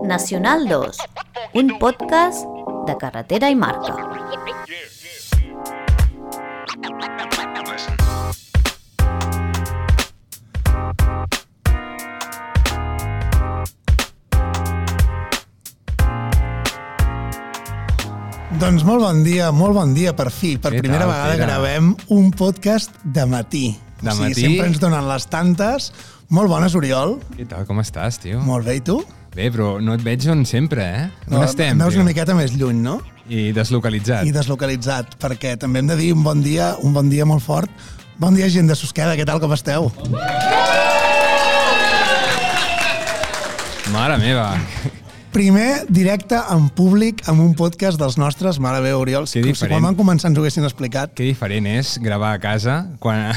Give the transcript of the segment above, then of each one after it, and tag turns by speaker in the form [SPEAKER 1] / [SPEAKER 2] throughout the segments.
[SPEAKER 1] Nacional 2, un podcast de carretera i marca.
[SPEAKER 2] Doncs molt bon dia, molt bon dia, per fi. Per
[SPEAKER 3] Què
[SPEAKER 2] primera
[SPEAKER 3] tal,
[SPEAKER 2] vegada
[SPEAKER 3] Pere?
[SPEAKER 2] gravem un podcast de matí.
[SPEAKER 3] De
[SPEAKER 2] o sigui,
[SPEAKER 3] matí?
[SPEAKER 2] sempre ens donen les tantes. Molt bones, Oriol.
[SPEAKER 3] Què tal, com estàs, tio?
[SPEAKER 2] Molt bé, i tu?
[SPEAKER 3] Bé, però no et veig on sempre, eh? On estem, tio?
[SPEAKER 2] una miqueta més lluny, no?
[SPEAKER 3] I deslocalitzat.
[SPEAKER 2] I deslocalitzat, perquè també hem de dir un bon dia, un bon dia molt fort. Bon dia, gent de Susqueda, què tal, com esteu?
[SPEAKER 3] Mare meva.
[SPEAKER 2] Primer directe en públic amb un podcast dels nostres, mare meva, Oriol.
[SPEAKER 3] Que
[SPEAKER 2] si quan van començar ens ho haguessin explicat.
[SPEAKER 3] Que diferent és gravar a casa quan...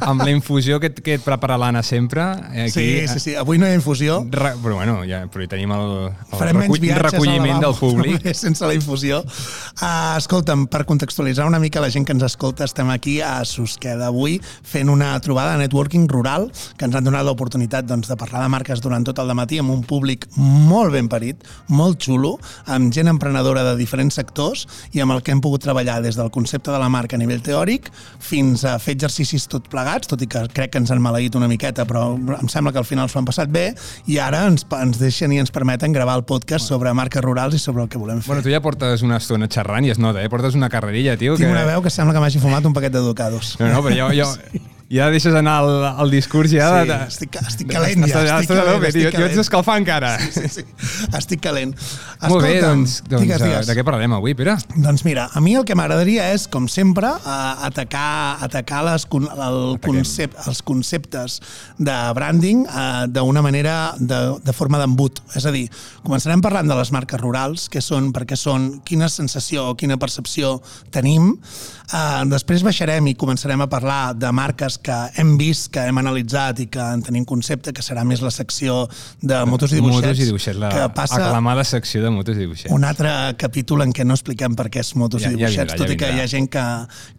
[SPEAKER 3] amb la infusió que, que et prepara l'Anna sempre. Aquí,
[SPEAKER 2] Sí, sí, sí. Avui no hi ha infusió.
[SPEAKER 3] Re, però bueno, ja, però hi tenim el, el
[SPEAKER 2] Farem viatges
[SPEAKER 3] recolliment del públic.
[SPEAKER 2] també, sense la infusió. Uh, escolta'm, per contextualitzar una mica la gent que ens escolta, estem aquí a Susqueda avui fent una trobada de networking rural que ens han donat l'oportunitat doncs, de parlar de marques durant tot el matí amb un públic molt ben parit, molt xulo, amb gent emprenedora de diferents sectors i amb el que hem pogut treballar des del concepte de la marca a nivell teòric fins a fer exercicis tot plegats, tot i que crec que ens han maleït una miqueta, però em sembla que al final s'ho han passat bé i ara ens, ens deixen i ens permeten gravar el podcast sobre marques rurals i sobre el que volem fer.
[SPEAKER 3] Bueno, tu ja portes una estona xerrant i es nota, eh? Portes una carrerilla, tio.
[SPEAKER 2] Tinc
[SPEAKER 3] que...
[SPEAKER 2] una veu que sembla que m'hagi fumat un paquet de ducados.
[SPEAKER 3] No, no, però jo, jo, ja deixes anar el, el discurs ja
[SPEAKER 2] Sí,
[SPEAKER 3] de...
[SPEAKER 2] estic, estic calent ja,
[SPEAKER 3] Estàs,
[SPEAKER 2] estic
[SPEAKER 3] estàs a
[SPEAKER 2] calent,
[SPEAKER 3] tope,
[SPEAKER 2] estic
[SPEAKER 3] tio. Jo ets
[SPEAKER 2] calent.
[SPEAKER 3] escalfar encara.
[SPEAKER 2] Sí, sí, estic calent.
[SPEAKER 3] Molt bé, doncs, doncs
[SPEAKER 2] digues,
[SPEAKER 3] de,
[SPEAKER 2] digues.
[SPEAKER 3] de què parlarem avui, Pere?
[SPEAKER 2] Doncs mira, a mi el que m'agradaria és, com sempre, eh, atacar, atacar les, el concep, els conceptes de branding eh, d'una manera, de, de forma d'embut. És a dir, començarem parlant de les marques rurals, què són, per què són, quina sensació quina percepció tenim. Eh, després baixarem i començarem a parlar de marques que hem vist, que hem analitzat i que en tenim concepte, que serà més la secció de motos i dibuixets.
[SPEAKER 3] Motos i dibuixets, la
[SPEAKER 2] que passa
[SPEAKER 3] aclamada secció de motos i dibuixets.
[SPEAKER 2] un altre capítol en què no expliquem per què és motos
[SPEAKER 3] Ja-
[SPEAKER 2] i
[SPEAKER 3] ja
[SPEAKER 2] dibuixets,
[SPEAKER 3] vindrà,
[SPEAKER 2] tot
[SPEAKER 3] ja
[SPEAKER 2] i que hi ha gent que,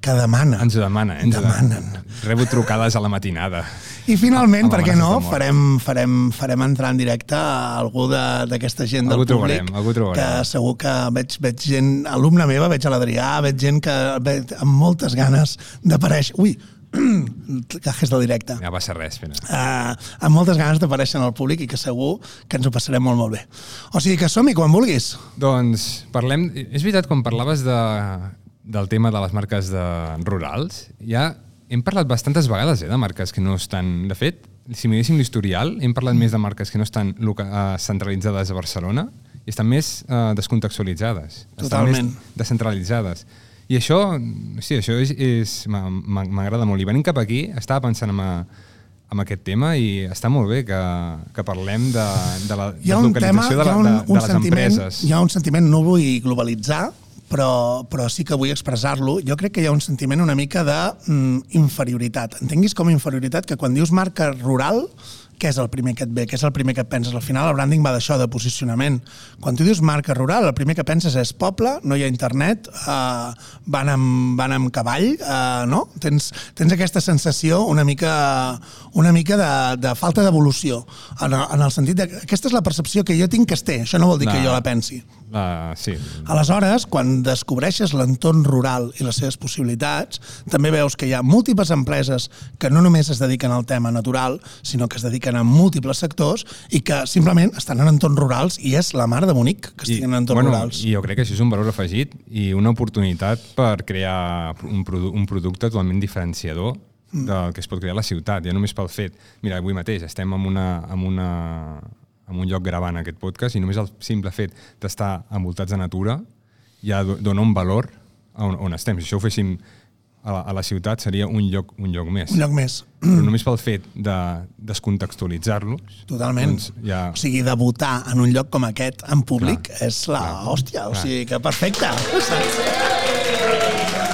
[SPEAKER 2] que demana.
[SPEAKER 3] Ens ho demana, eh? Ens
[SPEAKER 2] Demanen.
[SPEAKER 3] Rebo trucades a la matinada.
[SPEAKER 2] I finalment, per què no,
[SPEAKER 3] de
[SPEAKER 2] farem, farem, farem entrar en directe a algú de- d'aquesta gent del
[SPEAKER 3] Algú
[SPEAKER 2] públic,
[SPEAKER 3] trobarem, algú trobarem.
[SPEAKER 2] que segur que veig, veig gent, alumna meva, veig a l'Adrià, veig gent que veig amb moltes ganes d'aparèixer. Ui, cajes del directe.
[SPEAKER 3] Ja passa res, Pere.
[SPEAKER 2] Uh, amb moltes ganes d'aparèixer en el públic i que segur que ens ho passarem molt, molt bé. O sigui que som-hi quan vulguis.
[SPEAKER 3] Doncs parlem... És veritat, quan parlaves de, del tema de les marques de rurals, ja hem parlat bastantes vegades eh, de marques que no estan... De fet, si miréssim l'historial, hem parlat més de marques que no estan uh, centralitzades a Barcelona i estan més uh, descontextualitzades. Estan
[SPEAKER 2] Totalment.
[SPEAKER 3] més descentralitzades. I això, sí, això és, és m'a- m'a- m'agrada molt. I venint cap aquí, estava pensant en, a, en aquest tema i està molt bé que, que parlem de, de la
[SPEAKER 2] hi ha un tema,
[SPEAKER 3] de, la,
[SPEAKER 2] un,
[SPEAKER 3] de,
[SPEAKER 2] un
[SPEAKER 3] de les empreses.
[SPEAKER 2] hi ha un sentiment, no vull globalitzar, però, però sí que vull expressar-lo. Jo crec que hi ha un sentiment una mica de mm. Entenguis com inferioritat que quan dius marca rural, què és el primer que et ve? Què és el primer que et penses? Al final el branding va d'això, de posicionament. Quan tu dius marca rural, el primer que penses és poble, no hi ha internet, eh, van, amb, van amb cavall, eh, no? Tens, tens aquesta sensació una mica, una mica de, de falta d'evolució, en, en el sentit de que aquesta és la percepció que jo tinc que es té, això no vol dir que
[SPEAKER 3] No.
[SPEAKER 2] jo la pensi.
[SPEAKER 3] La, sí,
[SPEAKER 2] Aleshores, quan descobreixes l'entorn rural i les seves possibilitats, també veus que hi ha múltiples empreses que no només es dediquen al tema natural, sinó que es dediquen a múltiples sectors i que simplement estan en entorns rurals i és la mar de bonic que estiguin en entorns
[SPEAKER 3] bueno,
[SPEAKER 2] rurals.
[SPEAKER 3] I jo crec que això és un valor afegit i una oportunitat per crear un, produ un producte totalment diferenciador
[SPEAKER 2] Mm.
[SPEAKER 3] del que es pot crear a la ciutat, ja només pel fet. Mira, avui mateix estem en, una, en, una, en un lloc gravant aquest podcast i només el simple fet d'estar envoltats de natura ja do- dona un valor a on, on estem. Si això ho féssim a la, a la ciutat seria un lloc, un lloc més.
[SPEAKER 2] Un lloc més.
[SPEAKER 3] Però només pel fet de descontextualitzar-los
[SPEAKER 2] Totalment.
[SPEAKER 3] Doncs ja-
[SPEAKER 2] O sigui, debutar en un lloc com aquest, en públic,
[SPEAKER 3] Clar,
[SPEAKER 2] és la
[SPEAKER 3] clar,
[SPEAKER 2] hòstia. O
[SPEAKER 3] clar.
[SPEAKER 2] sigui, que perfecte. Saps?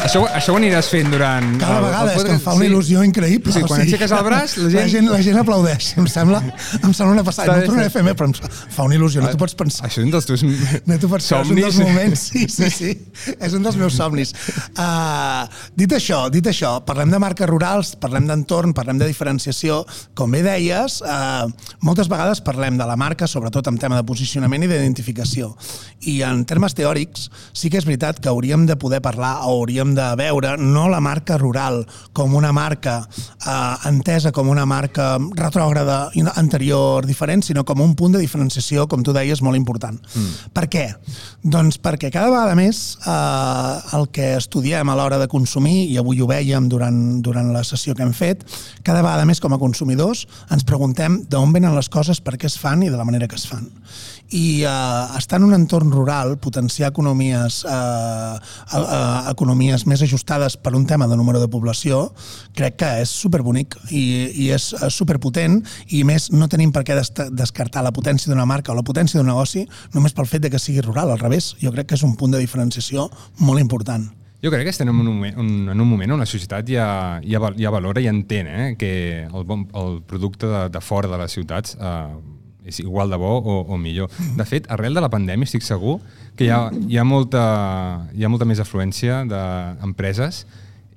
[SPEAKER 3] Això, això ho aniràs fent durant...
[SPEAKER 2] Cada
[SPEAKER 3] el-
[SPEAKER 2] vegada,
[SPEAKER 3] el
[SPEAKER 2] és que em fa una
[SPEAKER 3] sí.
[SPEAKER 2] il·lusió increïble.
[SPEAKER 3] Sí, quan aixeques el braç, la gent-
[SPEAKER 2] La gent, la gent aplaudeix, em sembla, em sembla una passada. No
[SPEAKER 3] sí.
[SPEAKER 2] fer més, però em fa una il·lusió, no t'ho pots pensar.
[SPEAKER 3] Això és un dels teus
[SPEAKER 2] No t'ho pots pensar, és un dels
[SPEAKER 3] somnis.
[SPEAKER 2] moments, sí, sí, sí. És un dels meus somnis. Uh, dit això, dit això, parlem de marques rurals, parlem d'entorn, parlem de diferenciació. Com bé deies, uh, moltes vegades parlem de la marca, sobretot en tema de posicionament i d'identificació. I en termes teòrics, sí que és veritat que hauríem de poder parlar o hauríem de veure no la marca rural com una marca uh, entesa com una marca retrògrada, anterior, diferent, sinó com un punt de diferenciació, com tu deies, molt important. Mm. Per què? Doncs perquè cada vegada més eh, el que estudiem a l'hora de consumir, i avui ho vèiem durant, durant la sessió que hem fet, cada vegada més com a consumidors ens preguntem d'on venen les coses, per què es fan i de la manera que es fan. I eh, estar en un entorn rural, potenciar economies, eh, eh, economies més ajustades per un tema de número de població, crec que és superbonic i, i és eh, superpotent i més no tenim per què des- descartar la potència d'una marca o la potència d'un negoci només pel fet de que sigui rural, al revés. Jo crec que és un punt de diferenciació molt important.
[SPEAKER 3] Jo crec que estem en un moment, un, en un moment on la societat ja, ja, ja valora i entén eh, que el, bon, el producte de, de fora de les ciutats eh, és igual de bo o, o millor. De fet, arrel de la pandèmia estic segur que hi ha, hi ha, molta, hi ha molta més afluència d'empreses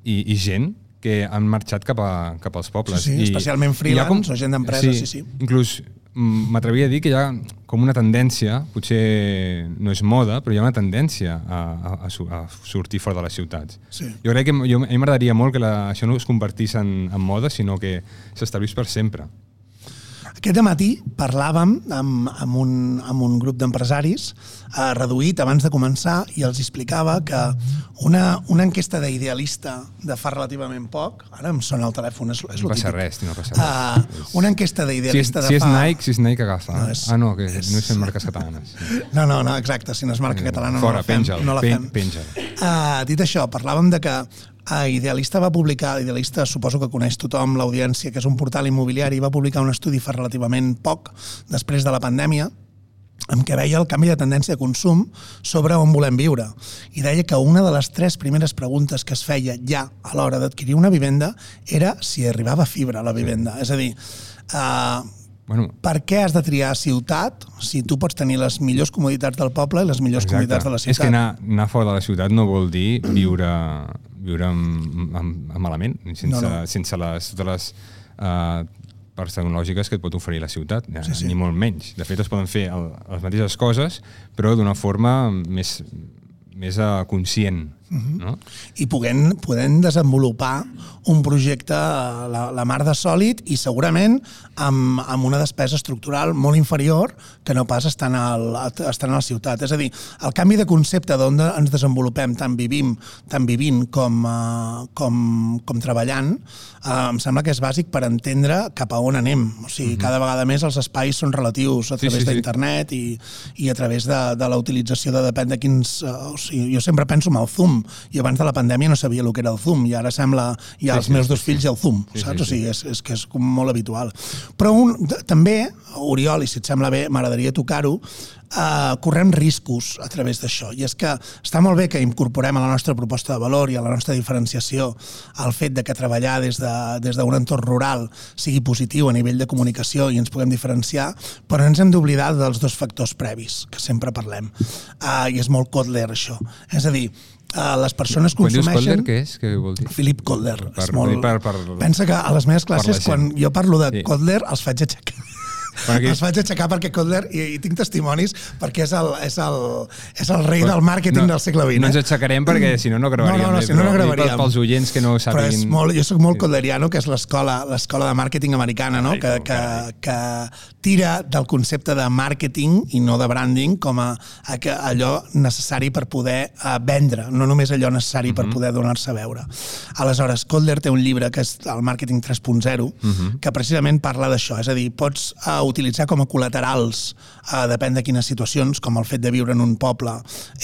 [SPEAKER 3] i, i gent que han marxat cap, a, cap als pobles.
[SPEAKER 2] Sí, sí,
[SPEAKER 3] I,
[SPEAKER 2] especialment freelance o gent d'empreses, sí, sí.
[SPEAKER 3] Inclús mm, m'atreviria a dir que hi ha com una tendència, potser no és moda, però hi ha una tendència a, a, a sortir fora de les ciutats.
[SPEAKER 2] Sí.
[SPEAKER 3] Jo crec que jo, a mi m'agradaria molt que la, això no es convertís en, en moda, sinó que s'establís per sempre.
[SPEAKER 2] Aquest matí parlàvem amb, amb, un, amb un grup d'empresaris eh, reduït abans de començar i els explicava que una, una enquesta d'idealista de fa relativament poc, ara em sona el telèfon, és, és
[SPEAKER 3] No passa
[SPEAKER 2] típic.
[SPEAKER 3] res, no passa res.
[SPEAKER 2] Uh, una enquesta
[SPEAKER 3] Si és,
[SPEAKER 2] d'idealista
[SPEAKER 3] si
[SPEAKER 2] de
[SPEAKER 3] és
[SPEAKER 2] fa...
[SPEAKER 3] Nike, si és Nike, agafa.
[SPEAKER 2] No, és-
[SPEAKER 3] ah, no, que
[SPEAKER 2] és-
[SPEAKER 3] no és fent marques catalanes.
[SPEAKER 2] No, no, no, exacte, si no és marca catalana
[SPEAKER 3] Fora,
[SPEAKER 2] no la fem.
[SPEAKER 3] penja'l,
[SPEAKER 2] no la fem.
[SPEAKER 3] penja'l.
[SPEAKER 2] Uh, dit això, parlàvem de que uh, Idealista va publicar, Idealista suposo que coneix tothom l'audiència, que és un portal immobiliari, va publicar un estudi fa relativament poc, després de la pandèmia, en què veia el canvi de tendència de consum sobre on volem viure. I deia que una de les tres primeres preguntes que es feia ja a l'hora d'adquirir una vivenda era si arribava fibra a la vivenda. És a dir, uh,
[SPEAKER 3] Bueno,
[SPEAKER 2] per què has de triar ciutat si tu pots tenir les millors comoditats del poble i les millors comoditats de la ciutat?
[SPEAKER 3] És que anar, anar fora de la ciutat no vol dir viure, viure amb, amb, amb malament, sense,
[SPEAKER 2] No,
[SPEAKER 3] no, sense les, totes les uh, parts tecnològiques que et pot oferir la ciutat, ja,
[SPEAKER 2] Sí, sí.
[SPEAKER 3] ni molt menys. De fet, es poden fer el, les mateixes coses, però d'una forma més, més uh, conscient.
[SPEAKER 2] Mhm.
[SPEAKER 3] no?
[SPEAKER 2] i podent, podent desenvolupar un projecte la, la mar de sòlid i segurament amb, amb una despesa estructural molt inferior que no pas estant, al, estant a la ciutat. És a dir, el canvi de concepte d'on ens desenvolupem tant vivim, tant vivint com, uh, com, com treballant uh, em sembla que és bàsic per entendre cap a on anem. O sigui, cada vegada més els espais són relatius a
[SPEAKER 3] Sí,
[SPEAKER 2] través
[SPEAKER 3] sí, sí.
[SPEAKER 2] d'internet i, i a través de, de la utilització de depèn de quins... Uh, o sigui, jo sempre penso en el Zoom. I abans de la pandèmia no sabia el que era el Zoom i ara sembla, hi ha
[SPEAKER 3] Sí,
[SPEAKER 2] els
[SPEAKER 3] sí,
[SPEAKER 2] meus
[SPEAKER 3] sí,
[SPEAKER 2] dos fills i el Zoom,
[SPEAKER 3] Sí, sí,
[SPEAKER 2] saps?
[SPEAKER 3] sí.
[SPEAKER 2] O sigui, és, és que és com molt habitual. Però un, també, Oriol, i si et sembla bé, m'agradaria tocar-ho, eh, correm riscos a través d'això. I és que està molt bé que incorporem a la nostra proposta de valor i a la nostra diferenciació el fet de que treballar des d'un de, des entorn rural sigui positiu a nivell de comunicació i ens puguem diferenciar, però ens hem d'oblidar dels dos factors previs, que sempre parlem. Uh, I és molt Kotler, això. És a dir, uh, les persones
[SPEAKER 3] Quan dius
[SPEAKER 2] consumeixen...
[SPEAKER 3] Kotler, què és? Què vol dir?
[SPEAKER 2] Philip Kotler.
[SPEAKER 3] Per-
[SPEAKER 2] és molt...
[SPEAKER 3] per- per-
[SPEAKER 2] Pensa que a les meves
[SPEAKER 3] per la
[SPEAKER 2] classes, quan jo parlo de
[SPEAKER 3] Sí.
[SPEAKER 2] Kotler, els faig aixecar.
[SPEAKER 3] Aquí-
[SPEAKER 2] Els faig aixecar perquè Kotler, i, i tinc testimonis, perquè és el, és el, és el rei del màrqueting
[SPEAKER 3] no,
[SPEAKER 2] del segle XX.
[SPEAKER 3] No ens
[SPEAKER 2] eh?
[SPEAKER 3] aixecarem perquè si no no gravaríem.
[SPEAKER 2] No, no, no, si no, no
[SPEAKER 3] però
[SPEAKER 2] gravaríem.
[SPEAKER 3] Pels oients que no
[SPEAKER 2] Però és molt, jo sóc molt kotleriano, que és l'escola l'escola de màrqueting americana, no?
[SPEAKER 3] Ai,
[SPEAKER 2] que, que, que tira del concepte de màrqueting i no de branding com a, a que allò necessari per poder uh, vendre, no només allò necessari per
[SPEAKER 3] Mhm.
[SPEAKER 2] poder donar-se a veure. Aleshores, Kotler té un llibre que és el Màrqueting 3.0,
[SPEAKER 3] Mhm.
[SPEAKER 2] que precisament parla d'això, és a dir, pots uh, utilitzar com a col·laterals, uh, depèn de quines situacions, com el fet de viure en un poble,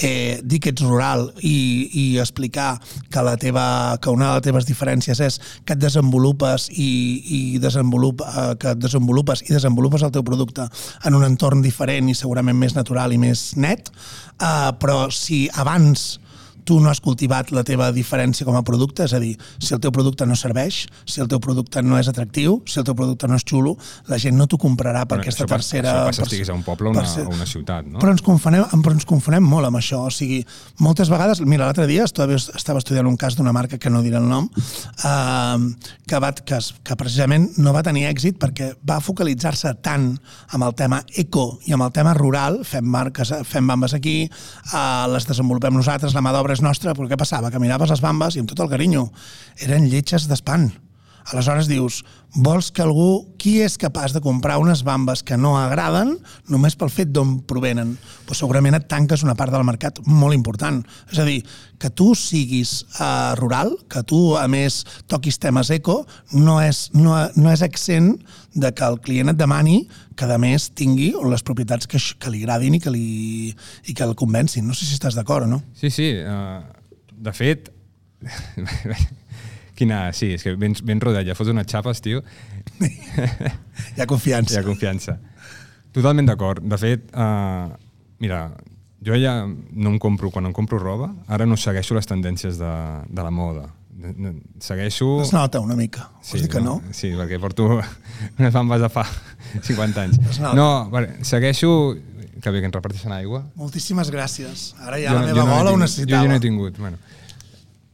[SPEAKER 2] eh, dir que ets rural i, i explicar que, la teva, que una de les teves diferències és que et desenvolupes i, i desenvolupa, uh, que et desenvolupes i desenvolupes el teu producte en un entorn diferent i segurament més natural i més net, uh, però si abans tu no has cultivat la teva diferència com a producte, és a dir, si el teu producte no serveix, si el teu producte no és atractiu, si el teu producte no és xulo, la gent no t'ho comprarà per
[SPEAKER 3] Bueno,
[SPEAKER 2] aquesta
[SPEAKER 3] això
[SPEAKER 2] tercera...
[SPEAKER 3] això passa
[SPEAKER 2] per-
[SPEAKER 3] estiguis a un poble o una-
[SPEAKER 2] ser-
[SPEAKER 3] una ciutat, no?
[SPEAKER 2] Però ens, confonem, però ens confonem molt amb això. O sigui, moltes vegades... Mira, l'altre dia estava, estava estudiant un cas d'una marca que no diré el nom, eh, que, va, que, que precisament no va tenir èxit perquè va focalitzar-se tant amb el tema eco i amb el tema rural, fem marques, fem bambes aquí, eh, les desenvolupem nosaltres, la mà d'obra és nostra, però què passava? Que miraves les bambes i amb tot el carinyo eren lletges d'espant. Aleshores dius, vols que algú, qui és capaç de comprar unes bambes que no agraden només pel fet d'on provenen? Pues segurament et tanques una part del mercat molt important. És a dir, que tu siguis uh, rural, que tu, a més, toquis temes eco, no és, no, no és accent de que el client et demani que, a més, tingui les propietats que, que li agradin i que, li, i que el convencin. No sé si estàs d'acord o no.
[SPEAKER 3] Sí, sí. Uh, de fet, quina... Sí, és que ben, ben rodat. Ja fots unes xapes, tio.
[SPEAKER 2] Hi ha confiança.
[SPEAKER 3] Hi ha confiança. Totalment d'acord. De fet, uh, mira, jo ja no em compro, quan em compro roba, ara no segueixo les tendències de, de la moda. No- no- Segueixo...
[SPEAKER 2] Es nota una mica. Sí, Vols dir que no?
[SPEAKER 3] Sí, perquè porto unes bambes de fa 50 anys. No, vale, segueixo... Que bé que ens reparteixen aigua.
[SPEAKER 2] Moltíssimes gràcies. Ara ja
[SPEAKER 3] Jo
[SPEAKER 2] la
[SPEAKER 3] no-
[SPEAKER 2] meva
[SPEAKER 3] jo no n'he
[SPEAKER 2] ho necessitava.
[SPEAKER 3] Jo, jo no he tingut. Bueno.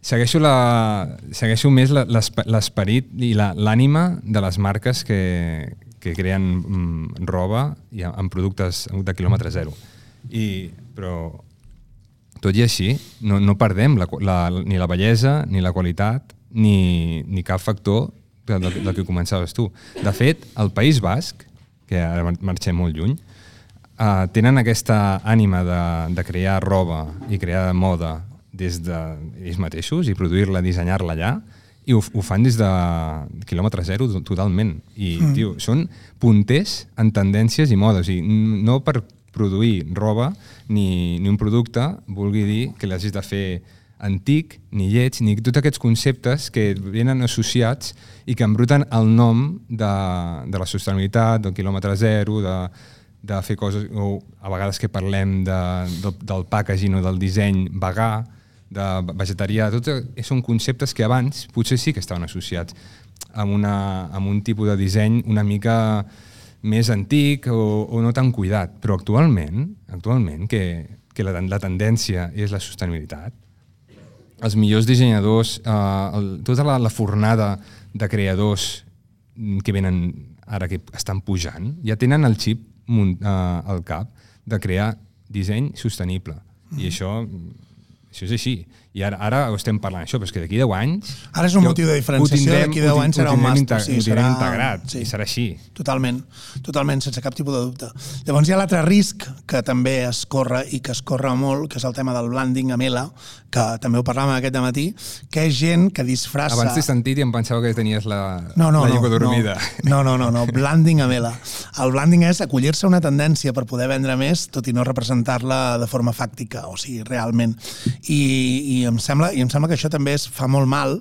[SPEAKER 3] Segueixo, la, segueixo més l'esperit i l'ànima de les marques que, que creen mm, roba i amb productes de quilòmetre zero. I, però tot i així, no, no perdem la, la, ni la bellesa, ni la qualitat, ni, ni cap factor del, del, que començaves tu. De fet, el País Basc, que ara mar- marxem molt lluny, uh, tenen aquesta ànima de, de crear roba i crear moda des de ells mateixos i produir-la, dissenyar-la allà, i ho, ho fan des de quilòmetre zero to- totalment. I, mm. tio, són punters en tendències i modes. I n- no per produir roba ni, ni un producte vulgui dir que l'hagis de fer antic, ni lleig, ni tots aquests conceptes que venen associats i que embruten el nom de, de la sostenibilitat, del quilòmetre zero, de, de fer coses, o a vegades que parlem de, del, del packaging o del disseny vegà, de vegetarià, tots són conceptes que abans potser sí que estaven associats amb, una, amb un tipus de disseny una mica més antic o, o no tan cuidat. Però actualment, actualment que, que la, la tendència és la sostenibilitat, els millors dissenyadors, eh, el, tota la, la fornada de creadors que venen ara que estan pujant, ja tenen el xip munt, eh, al cap de crear disseny sostenible. Mm. I això, això és així. I ara, ara ho estem parlant això, però és que d'aquí 10 anys...
[SPEAKER 2] Ara és un motiu de diferenciació, d'aquí 10
[SPEAKER 3] ho tin-
[SPEAKER 2] anys serà un màster, sí, serà-
[SPEAKER 3] integrat,
[SPEAKER 2] sí.
[SPEAKER 3] i serà així.
[SPEAKER 2] Totalment, totalment, sense cap tipus de dubte. Llavors hi ha l'altre risc que també es corre i que es corre molt, que és el tema del blending amb L, que també ho parlàvem aquest matí, que és gent que disfressa...
[SPEAKER 3] Abans t'he sentit i em pensava que tenies la,
[SPEAKER 2] no, no,
[SPEAKER 3] la
[SPEAKER 2] no,
[SPEAKER 3] dormida.
[SPEAKER 2] No, no, no, no, blending amb L. El blending és acollir-se a una tendència per poder vendre més, tot i no representar-la de forma fàctica, o sigui, realment. I, i, em sembla, I em sembla que això també es fa molt mal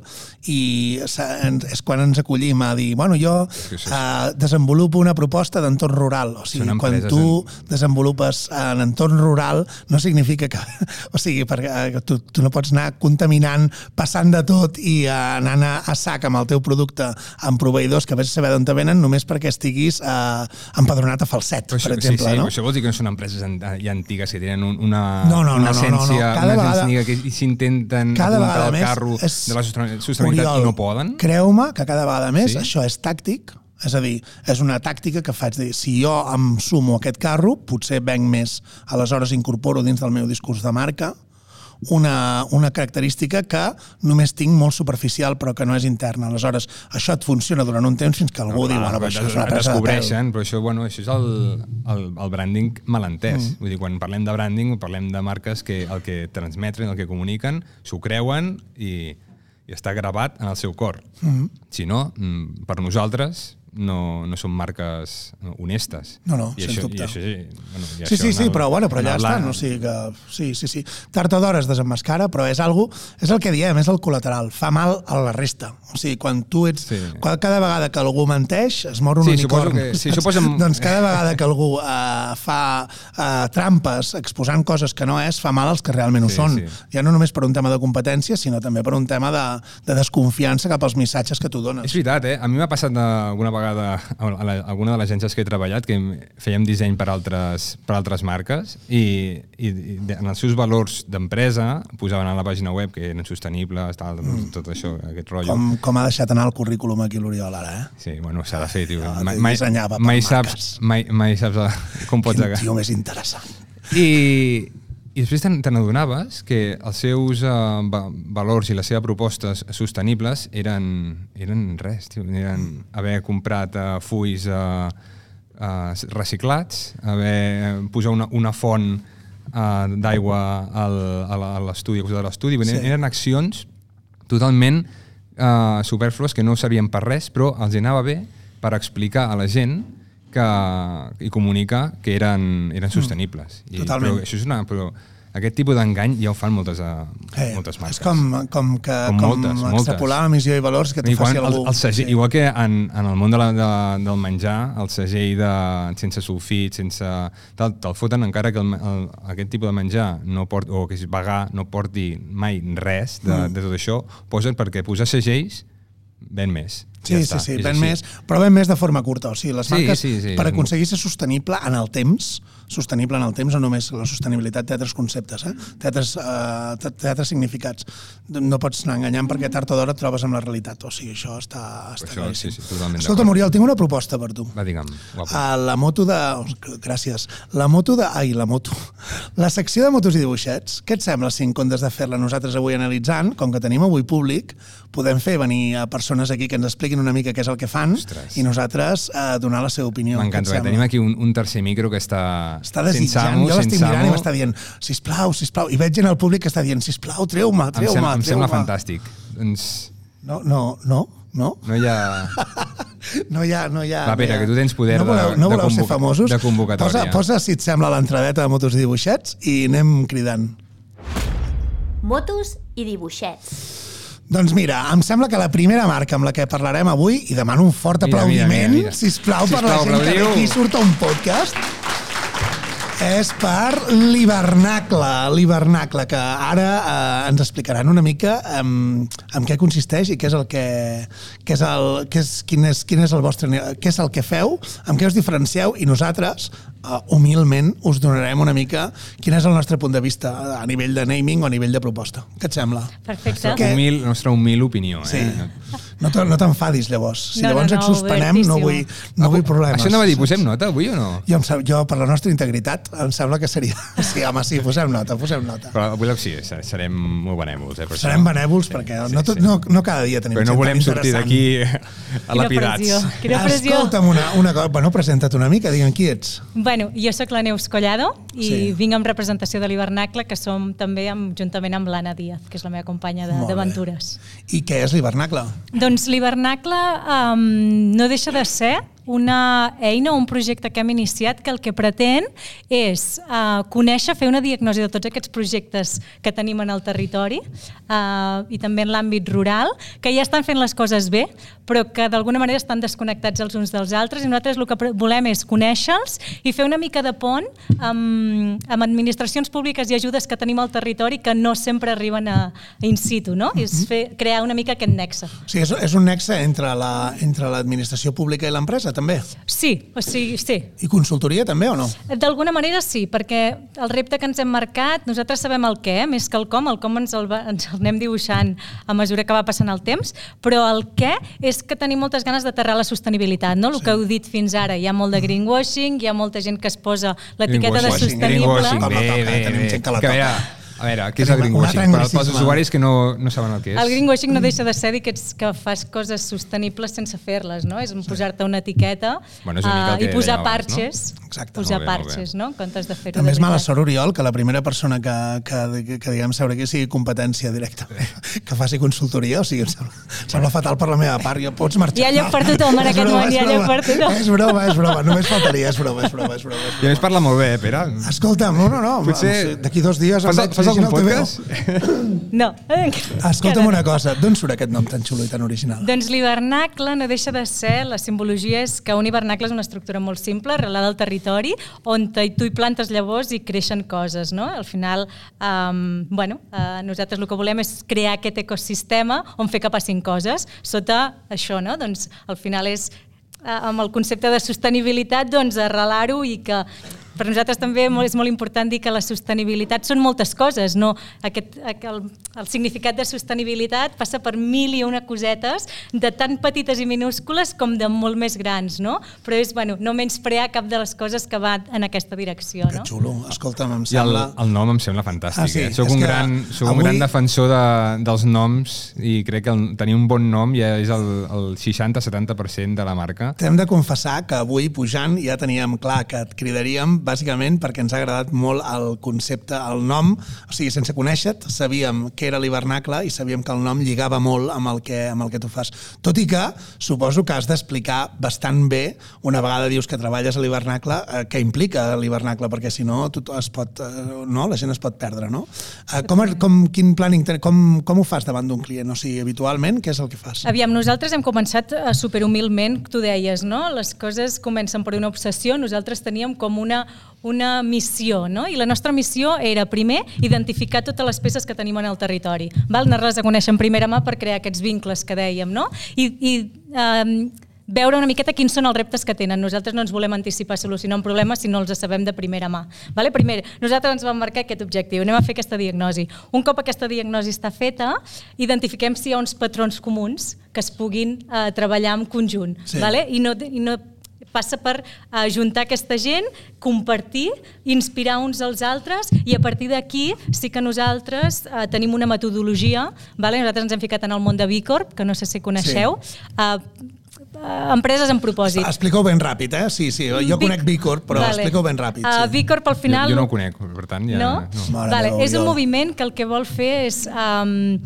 [SPEAKER 2] i és quan ens acollim a dir, bueno, jo
[SPEAKER 3] això
[SPEAKER 2] eh, desenvolupo una proposta d'entorn rural. O sigui, quan tu desenvolupes en entorn rural no significa que... O sigui, perquè eh, tu, tu no pots anar contaminant, passant de tot i eh, anant a, a sac amb el teu producte amb proveïdors que vés a saber d'on te venen només perquè estiguis eh, empadronat a falset,
[SPEAKER 3] Però
[SPEAKER 2] per
[SPEAKER 3] això,
[SPEAKER 2] exemple.
[SPEAKER 3] sí, sí,
[SPEAKER 2] no?
[SPEAKER 3] això vol dir que no són empreses ja antigues que tenen un, una,
[SPEAKER 2] No, no,
[SPEAKER 3] una
[SPEAKER 2] no, no, no, no.
[SPEAKER 3] essència,
[SPEAKER 2] Cada
[SPEAKER 3] una
[SPEAKER 2] vegada-
[SPEAKER 3] essència que s'intenten
[SPEAKER 2] cada
[SPEAKER 3] apuntar
[SPEAKER 2] més
[SPEAKER 3] carro
[SPEAKER 2] és,
[SPEAKER 3] de la sostenibilitat sostenibilitat i no poden.
[SPEAKER 2] Creu-me que cada vegada més
[SPEAKER 3] Sí?
[SPEAKER 2] això és tàctic, és a dir, és una tàctica que faig dir, si jo em sumo a aquest carro, potser venc més, aleshores incorporo dins del meu discurs de marca una, una característica que només tinc molt superficial però que no és interna. Aleshores, això et funciona durant un temps fins que algú diu, bueno, però això és una
[SPEAKER 3] es
[SPEAKER 2] presa de
[SPEAKER 3] descobreixen, però això, bueno, això és el, el, el branding malentès. Mm. Vull dir, quan parlem de branding, parlem de marques que el que transmeten, el que comuniquen, s'ho creuen i, i està gravat en el seu cor. Mm. Si no, mm, per nosaltres, no, no són marques honestes.
[SPEAKER 2] No, no,
[SPEAKER 3] I
[SPEAKER 2] sens
[SPEAKER 3] això,
[SPEAKER 2] dubte.
[SPEAKER 3] I això, sí, bueno, i
[SPEAKER 2] Sí, sí, sí, però, bueno, però ja està. No? O sigui que, sí, sí, sí. Tard o d'hora es desenmascara, però és algo, és el que diem, és el col·lateral. Fa mal a la resta. O sigui, quan tu ets...
[SPEAKER 3] Sí.
[SPEAKER 2] Quan, cada vegada que algú menteix, es mor un
[SPEAKER 3] Sí,
[SPEAKER 2] unicorn.
[SPEAKER 3] que- sí, en-
[SPEAKER 2] Doncs cada vegada que algú uh, fa uh, trampes exposant coses que no és, fa mal als que realment ho
[SPEAKER 3] Sí,
[SPEAKER 2] són.
[SPEAKER 3] sí.
[SPEAKER 2] Ja no només per un tema de competència, sinó també per un tema de, de desconfiança cap als missatges que tu dones.
[SPEAKER 3] És veritat, eh? A mi m'ha passat alguna vegada a la- a alguna de les agències que he treballat que fèiem disseny per altres, per altres marques i, i, i en els seus valors d'empresa posaven a la pàgina web que eren sostenibles, tal, mm. tot això, aquest rotllo.
[SPEAKER 2] Com, com ha deixat anar el currículum aquí l'Oriol ara, eh?
[SPEAKER 3] Sí, bueno, s'ha de fer, tio.
[SPEAKER 2] Ah,
[SPEAKER 3] mai, mai, mai, saps, mai, mai saps eh, com pots...
[SPEAKER 2] Quin tio més interessant.
[SPEAKER 3] I, i després te n'adonaves que els seus va valors i les seves propostes sostenibles eren, eren res, tio. Eren haver comprat uh, fulls uh, uh, reciclats, haver posat una, una font uh, d'aigua al, a l'estudi, a de l'estudi.
[SPEAKER 2] Sí.
[SPEAKER 3] Eren accions totalment uh, superflues que no servien per res, però els anava bé per explicar a la gent que, i comunicar que eren, eren sostenibles. I,
[SPEAKER 2] Totalment.
[SPEAKER 3] Però, això és una, però aquest tipus d'engany ja ho fan moltes, uh,
[SPEAKER 2] Eh,
[SPEAKER 3] moltes marques.
[SPEAKER 2] és com, com, que,
[SPEAKER 3] Com
[SPEAKER 2] com,
[SPEAKER 3] moltes, moltes.
[SPEAKER 2] extrapolar la missió i valors que t'ho
[SPEAKER 3] Igual,
[SPEAKER 2] faci
[SPEAKER 3] el,
[SPEAKER 2] algú.
[SPEAKER 3] el segell, sí. igual que en, en el món de la, de, del menjar, el segell de, sense sulfit, sense... Te'l te foten encara que el, el, aquest tipus de menjar no port, o que és vegà no porti mai res de,
[SPEAKER 2] Mm.
[SPEAKER 3] de tot això, posen perquè posar segells ven més.
[SPEAKER 2] Sí,
[SPEAKER 3] ja
[SPEAKER 2] sí,
[SPEAKER 3] està,
[SPEAKER 2] sí, ven més, però ven més de forma curta. O sigui, les
[SPEAKER 3] Sí,
[SPEAKER 2] marques,
[SPEAKER 3] sí, sí,
[SPEAKER 2] per
[SPEAKER 3] és
[SPEAKER 2] aconseguir ser sostenible en el temps, sostenible en el temps, no només la sostenibilitat té altres conceptes, eh? té, altres, uh, té altres significats. No pots anar enganyant perquè tard o d'hora et trobes amb la realitat. O sigui, això està, està
[SPEAKER 3] Això,
[SPEAKER 2] claríssim.
[SPEAKER 3] sí, sí, totalment
[SPEAKER 2] Escolta. Muriel, tinc una proposta per tu.
[SPEAKER 3] Va, digue'm, guapo.
[SPEAKER 2] A la moto de... Gràcies. La moto de... Ai, la moto. La secció de motos i dibuixets, què et sembla si en comptes de fer-la nosaltres avui analitzant, com que tenim avui públic, podem fer venir a persones aquí que ens expliquin una mica què és el que fan
[SPEAKER 3] Ostres.
[SPEAKER 2] i nosaltres eh, donar la seva opinió.
[SPEAKER 3] M'encanta, tenim aquí un, un tercer micro que està...
[SPEAKER 2] Està desitjant,
[SPEAKER 3] amo,
[SPEAKER 2] jo l'estic mirant i
[SPEAKER 3] amo.
[SPEAKER 2] m'està dient sisplau, sisplau, i veig gent al públic que està dient sisplau, treu-me, treu-me,
[SPEAKER 3] sem em sembla
[SPEAKER 2] treu-me.
[SPEAKER 3] fantàstic. Doncs
[SPEAKER 2] No, no, no, no.
[SPEAKER 3] no hi ha...
[SPEAKER 2] No hi ha... No hi ha
[SPEAKER 3] Va, Pere,
[SPEAKER 2] no hi ha-
[SPEAKER 3] que tu tens poder
[SPEAKER 2] no voleu,
[SPEAKER 3] de-
[SPEAKER 2] no
[SPEAKER 3] de
[SPEAKER 2] voleu ser famosos?
[SPEAKER 3] de convocatòria.
[SPEAKER 2] Posa, posa, si et sembla, l'entradeta de motos i dibuixets i anem cridant.
[SPEAKER 1] Motos i dibuixets.
[SPEAKER 2] Doncs mira, em sembla que la primera marca amb la que parlarem avui, i demano un fort
[SPEAKER 3] Mira, mira,
[SPEAKER 2] aplaudiment,
[SPEAKER 3] mira, mira.
[SPEAKER 2] sisplau, per la
[SPEAKER 3] Sisplau,
[SPEAKER 2] gent que ve
[SPEAKER 3] aplaudiu.
[SPEAKER 2] aquí surt a un podcast, és per l'hivernacle, l'hivernacle, que ara eh, ens explicaran una mica en, en què consisteix i què és el que, què és el, què és, quin, és, quin és el vostre, què és el que feu, amb què us diferencieu i nosaltres, eh, humilment, us donarem una mica quin és el nostre punt de vista a nivell de naming o a nivell de proposta. Què et sembla?
[SPEAKER 4] Perfecte.
[SPEAKER 2] Què?
[SPEAKER 3] Humil, la nostra humil opinió.
[SPEAKER 2] Sí.
[SPEAKER 3] Eh?
[SPEAKER 2] No te- no t'enfadis, llavors. Si
[SPEAKER 4] No, no,
[SPEAKER 2] llavors
[SPEAKER 4] no,
[SPEAKER 2] et suspenem, no vull, no vull problemes.
[SPEAKER 3] Això anava a dir, posem nota avui o no?
[SPEAKER 2] Jo, em sap, jo, per la nostra integritat, em sembla que seria... Sí, home, sí, posem nota, posem nota.
[SPEAKER 3] Però avui sí, serem molt benèvols. Eh, per
[SPEAKER 2] Serem
[SPEAKER 3] això.
[SPEAKER 2] benèvols perquè no, tot, no, no cada dia tenim
[SPEAKER 3] Però no volem sortir d'aquí a
[SPEAKER 4] Quina
[SPEAKER 3] lapidats.
[SPEAKER 4] pressió. Quina pressió.
[SPEAKER 2] Escolta'm una, una cosa. Bueno, presenta't una mica, digue'm qui ets.
[SPEAKER 4] Bueno, jo sóc la Neus Collado i
[SPEAKER 2] Sí.
[SPEAKER 4] sí. vinc en representació de l'Hivernacle, que som també amb, juntament amb l'Anna Díaz, que és la meva companya d'aventures.
[SPEAKER 2] I què és l'hivernacle?
[SPEAKER 4] Doncs l'Hivernacle um, no deixa de ser una eina o un projecte que hem iniciat que el que pretén és uh, conèixer, fer una diagnosi de tots aquests projectes que tenim en el territori uh, i també en l'àmbit rural, que ja estan fent les coses bé, però que d'alguna manera estan desconnectats els uns dels altres i nosaltres el que volem és conèixer-los i fer una mica de pont amb, amb administracions públiques i ajudes que tenim al territori que no sempre arriben a, a in situ, no? És fer, crear una mica aquest nexe.
[SPEAKER 2] O sigui, és, és un nexe entre la- entre l'administració pública i l'empresa, també?
[SPEAKER 4] Sí, o sigui, sí.
[SPEAKER 2] I consultoria, també, o no?
[SPEAKER 4] D'alguna manera sí, perquè el repte que ens hem marcat, nosaltres sabem el què, més que el com, el com ens el, va, ens el anem dibuixant a mesura que va passant el temps, però el què és que tenim moltes ganes d'aterrar la sostenibilitat, no? El que heu dit fins ara, hi ha molt de greenwashing, hi ha molta gent que es posa l'etiqueta de sostenible.
[SPEAKER 3] greenwashing,
[SPEAKER 2] la
[SPEAKER 3] bé,
[SPEAKER 2] toca,
[SPEAKER 3] bé,
[SPEAKER 2] tenim
[SPEAKER 3] bé.
[SPEAKER 2] gent que la
[SPEAKER 3] Que
[SPEAKER 2] toca.
[SPEAKER 3] veure, a veure, què és el greenwashing? Per, pels
[SPEAKER 2] anglicisme.
[SPEAKER 3] usuaris que no, no saben el que és.
[SPEAKER 4] El greenwashing no deixa de ser dir que, ets, que fas coses sostenibles sense fer-les, no? És posar-te una etiqueta
[SPEAKER 3] Bueno, és una que
[SPEAKER 4] i posar
[SPEAKER 3] abans, no?
[SPEAKER 4] parxes.
[SPEAKER 2] Exacte.
[SPEAKER 4] posar
[SPEAKER 3] bé,
[SPEAKER 4] parxes, no? En comptes de fer-ho
[SPEAKER 2] També és mala sort, Oriol, que la primera persona que, que, que, que diguem seure aquí sigui competència directa, que faci consultoria, o sigui, em sembla, em sembla fatal per la meva part, jo pots marxar.
[SPEAKER 4] Hi ha lloc per tothom en aquest món, hi ha lloc per tothom.
[SPEAKER 2] És broma, és broma, només faltaria, és broma, és broma, és broma. És
[SPEAKER 3] I a més parla molt bé, eh, Pere?
[SPEAKER 2] Escolta'm, no, no, no,
[SPEAKER 3] Potser-
[SPEAKER 2] d'aquí dos dies
[SPEAKER 3] Fas, fas algun podcast?
[SPEAKER 4] No.
[SPEAKER 2] Escolta'm una cosa, d'on surt aquest nom tan xulo i tan original?
[SPEAKER 4] Doncs l'hivernacle no deixa de ser, la simbologia és que un hivernacle és una estructura molt simple, arrelada al territori, on tu hi plantes llavors i creixen coses, no? Al final, um, bueno, uh, nosaltres el que volem és crear aquest ecosistema on fer que passin coses, sota això, no? Doncs al final és eh, amb el concepte de sostenibilitat, doncs arrelar-ho i que per nosaltres també molt- és molt important dir que la sostenibilitat són moltes coses, no? Aquest, el, el significat de sostenibilitat passa per mil i una cosetes de tan petites i minúscules com de molt més grans, no? Però és, bueno, no menysprear cap de les coses que va en aquesta direcció,
[SPEAKER 2] Que
[SPEAKER 4] no?
[SPEAKER 2] xulo, escolta'm, em
[SPEAKER 3] I el,
[SPEAKER 2] sembla...
[SPEAKER 3] el nom em sembla fantàstic.
[SPEAKER 2] Ah, sí?
[SPEAKER 3] eh? Soc
[SPEAKER 2] És
[SPEAKER 3] un,
[SPEAKER 2] que
[SPEAKER 3] gran, soc un
[SPEAKER 2] avui-
[SPEAKER 3] gran defensor de, dels noms i crec que el, tenir un bon nom ja és el, el 60-70% de la marca.
[SPEAKER 2] T'hem de confessar que avui pujant ja teníem clar que et cridaríem bàsicament perquè ens ha agradat molt el concepte, el nom, o sigui, sense conèixer-te, sabíem que era l'hivernacle i sabíem que el nom lligava molt amb el que, amb el que tu fas. Tot i que suposo que has d'explicar bastant bé, una vegada dius que treballes a l'hivernacle, eh, què implica l'hivernacle, perquè si no tot es pot, eh, no, la gent es pot perdre, no? Eh, com, com, quin planning, com, com ho fas davant d'un client? O sigui, habitualment, què és el que fas?
[SPEAKER 4] Aviam, nosaltres hem començat eh, superhumilment, tu deies, no? Les coses comencen per una obsessió, nosaltres teníem com una, una missió, no? I la nostra missió era, primer, identificar totes les peces que tenim en el territori, val? anar-les a conèixer en primera mà per crear aquests vincles que dèiem, no? I, i um, veure una miqueta quins són els reptes que tenen. Nosaltres no ens volem anticipar a solucionar un problema si no els sabem de primera mà. Vale? Primer, nosaltres ens vam marcar aquest objectiu, anem a fer aquesta diagnosi. Un cop aquesta diagnosi està feta, identifiquem si hi ha uns patrons comuns que es puguin eh, treballar en conjunt.
[SPEAKER 2] Sí.
[SPEAKER 4] Vale? I no, i no passa per ajuntar aquesta gent, compartir, inspirar uns als altres i a partir d'aquí sí que nosaltres eh, tenim una metodologia, vale? nosaltres ens hem ficat en el món de B Corp, que no sé si coneixeu, eh, eh, empreses amb propòsit.
[SPEAKER 2] Explica-ho ben ràpid, eh? Sí, sí, jo
[SPEAKER 4] B-
[SPEAKER 2] conec B Corp, però
[SPEAKER 4] Vale.
[SPEAKER 2] explica-ho ben ràpid.
[SPEAKER 4] Uh,
[SPEAKER 2] Sí.
[SPEAKER 4] B Corp al final...
[SPEAKER 3] Jo, jo no ho conec, per tant ja...
[SPEAKER 4] No?
[SPEAKER 2] Mare
[SPEAKER 4] Vale,
[SPEAKER 2] meva,
[SPEAKER 4] és un
[SPEAKER 2] Oriol.
[SPEAKER 4] moviment que el que vol fer és um,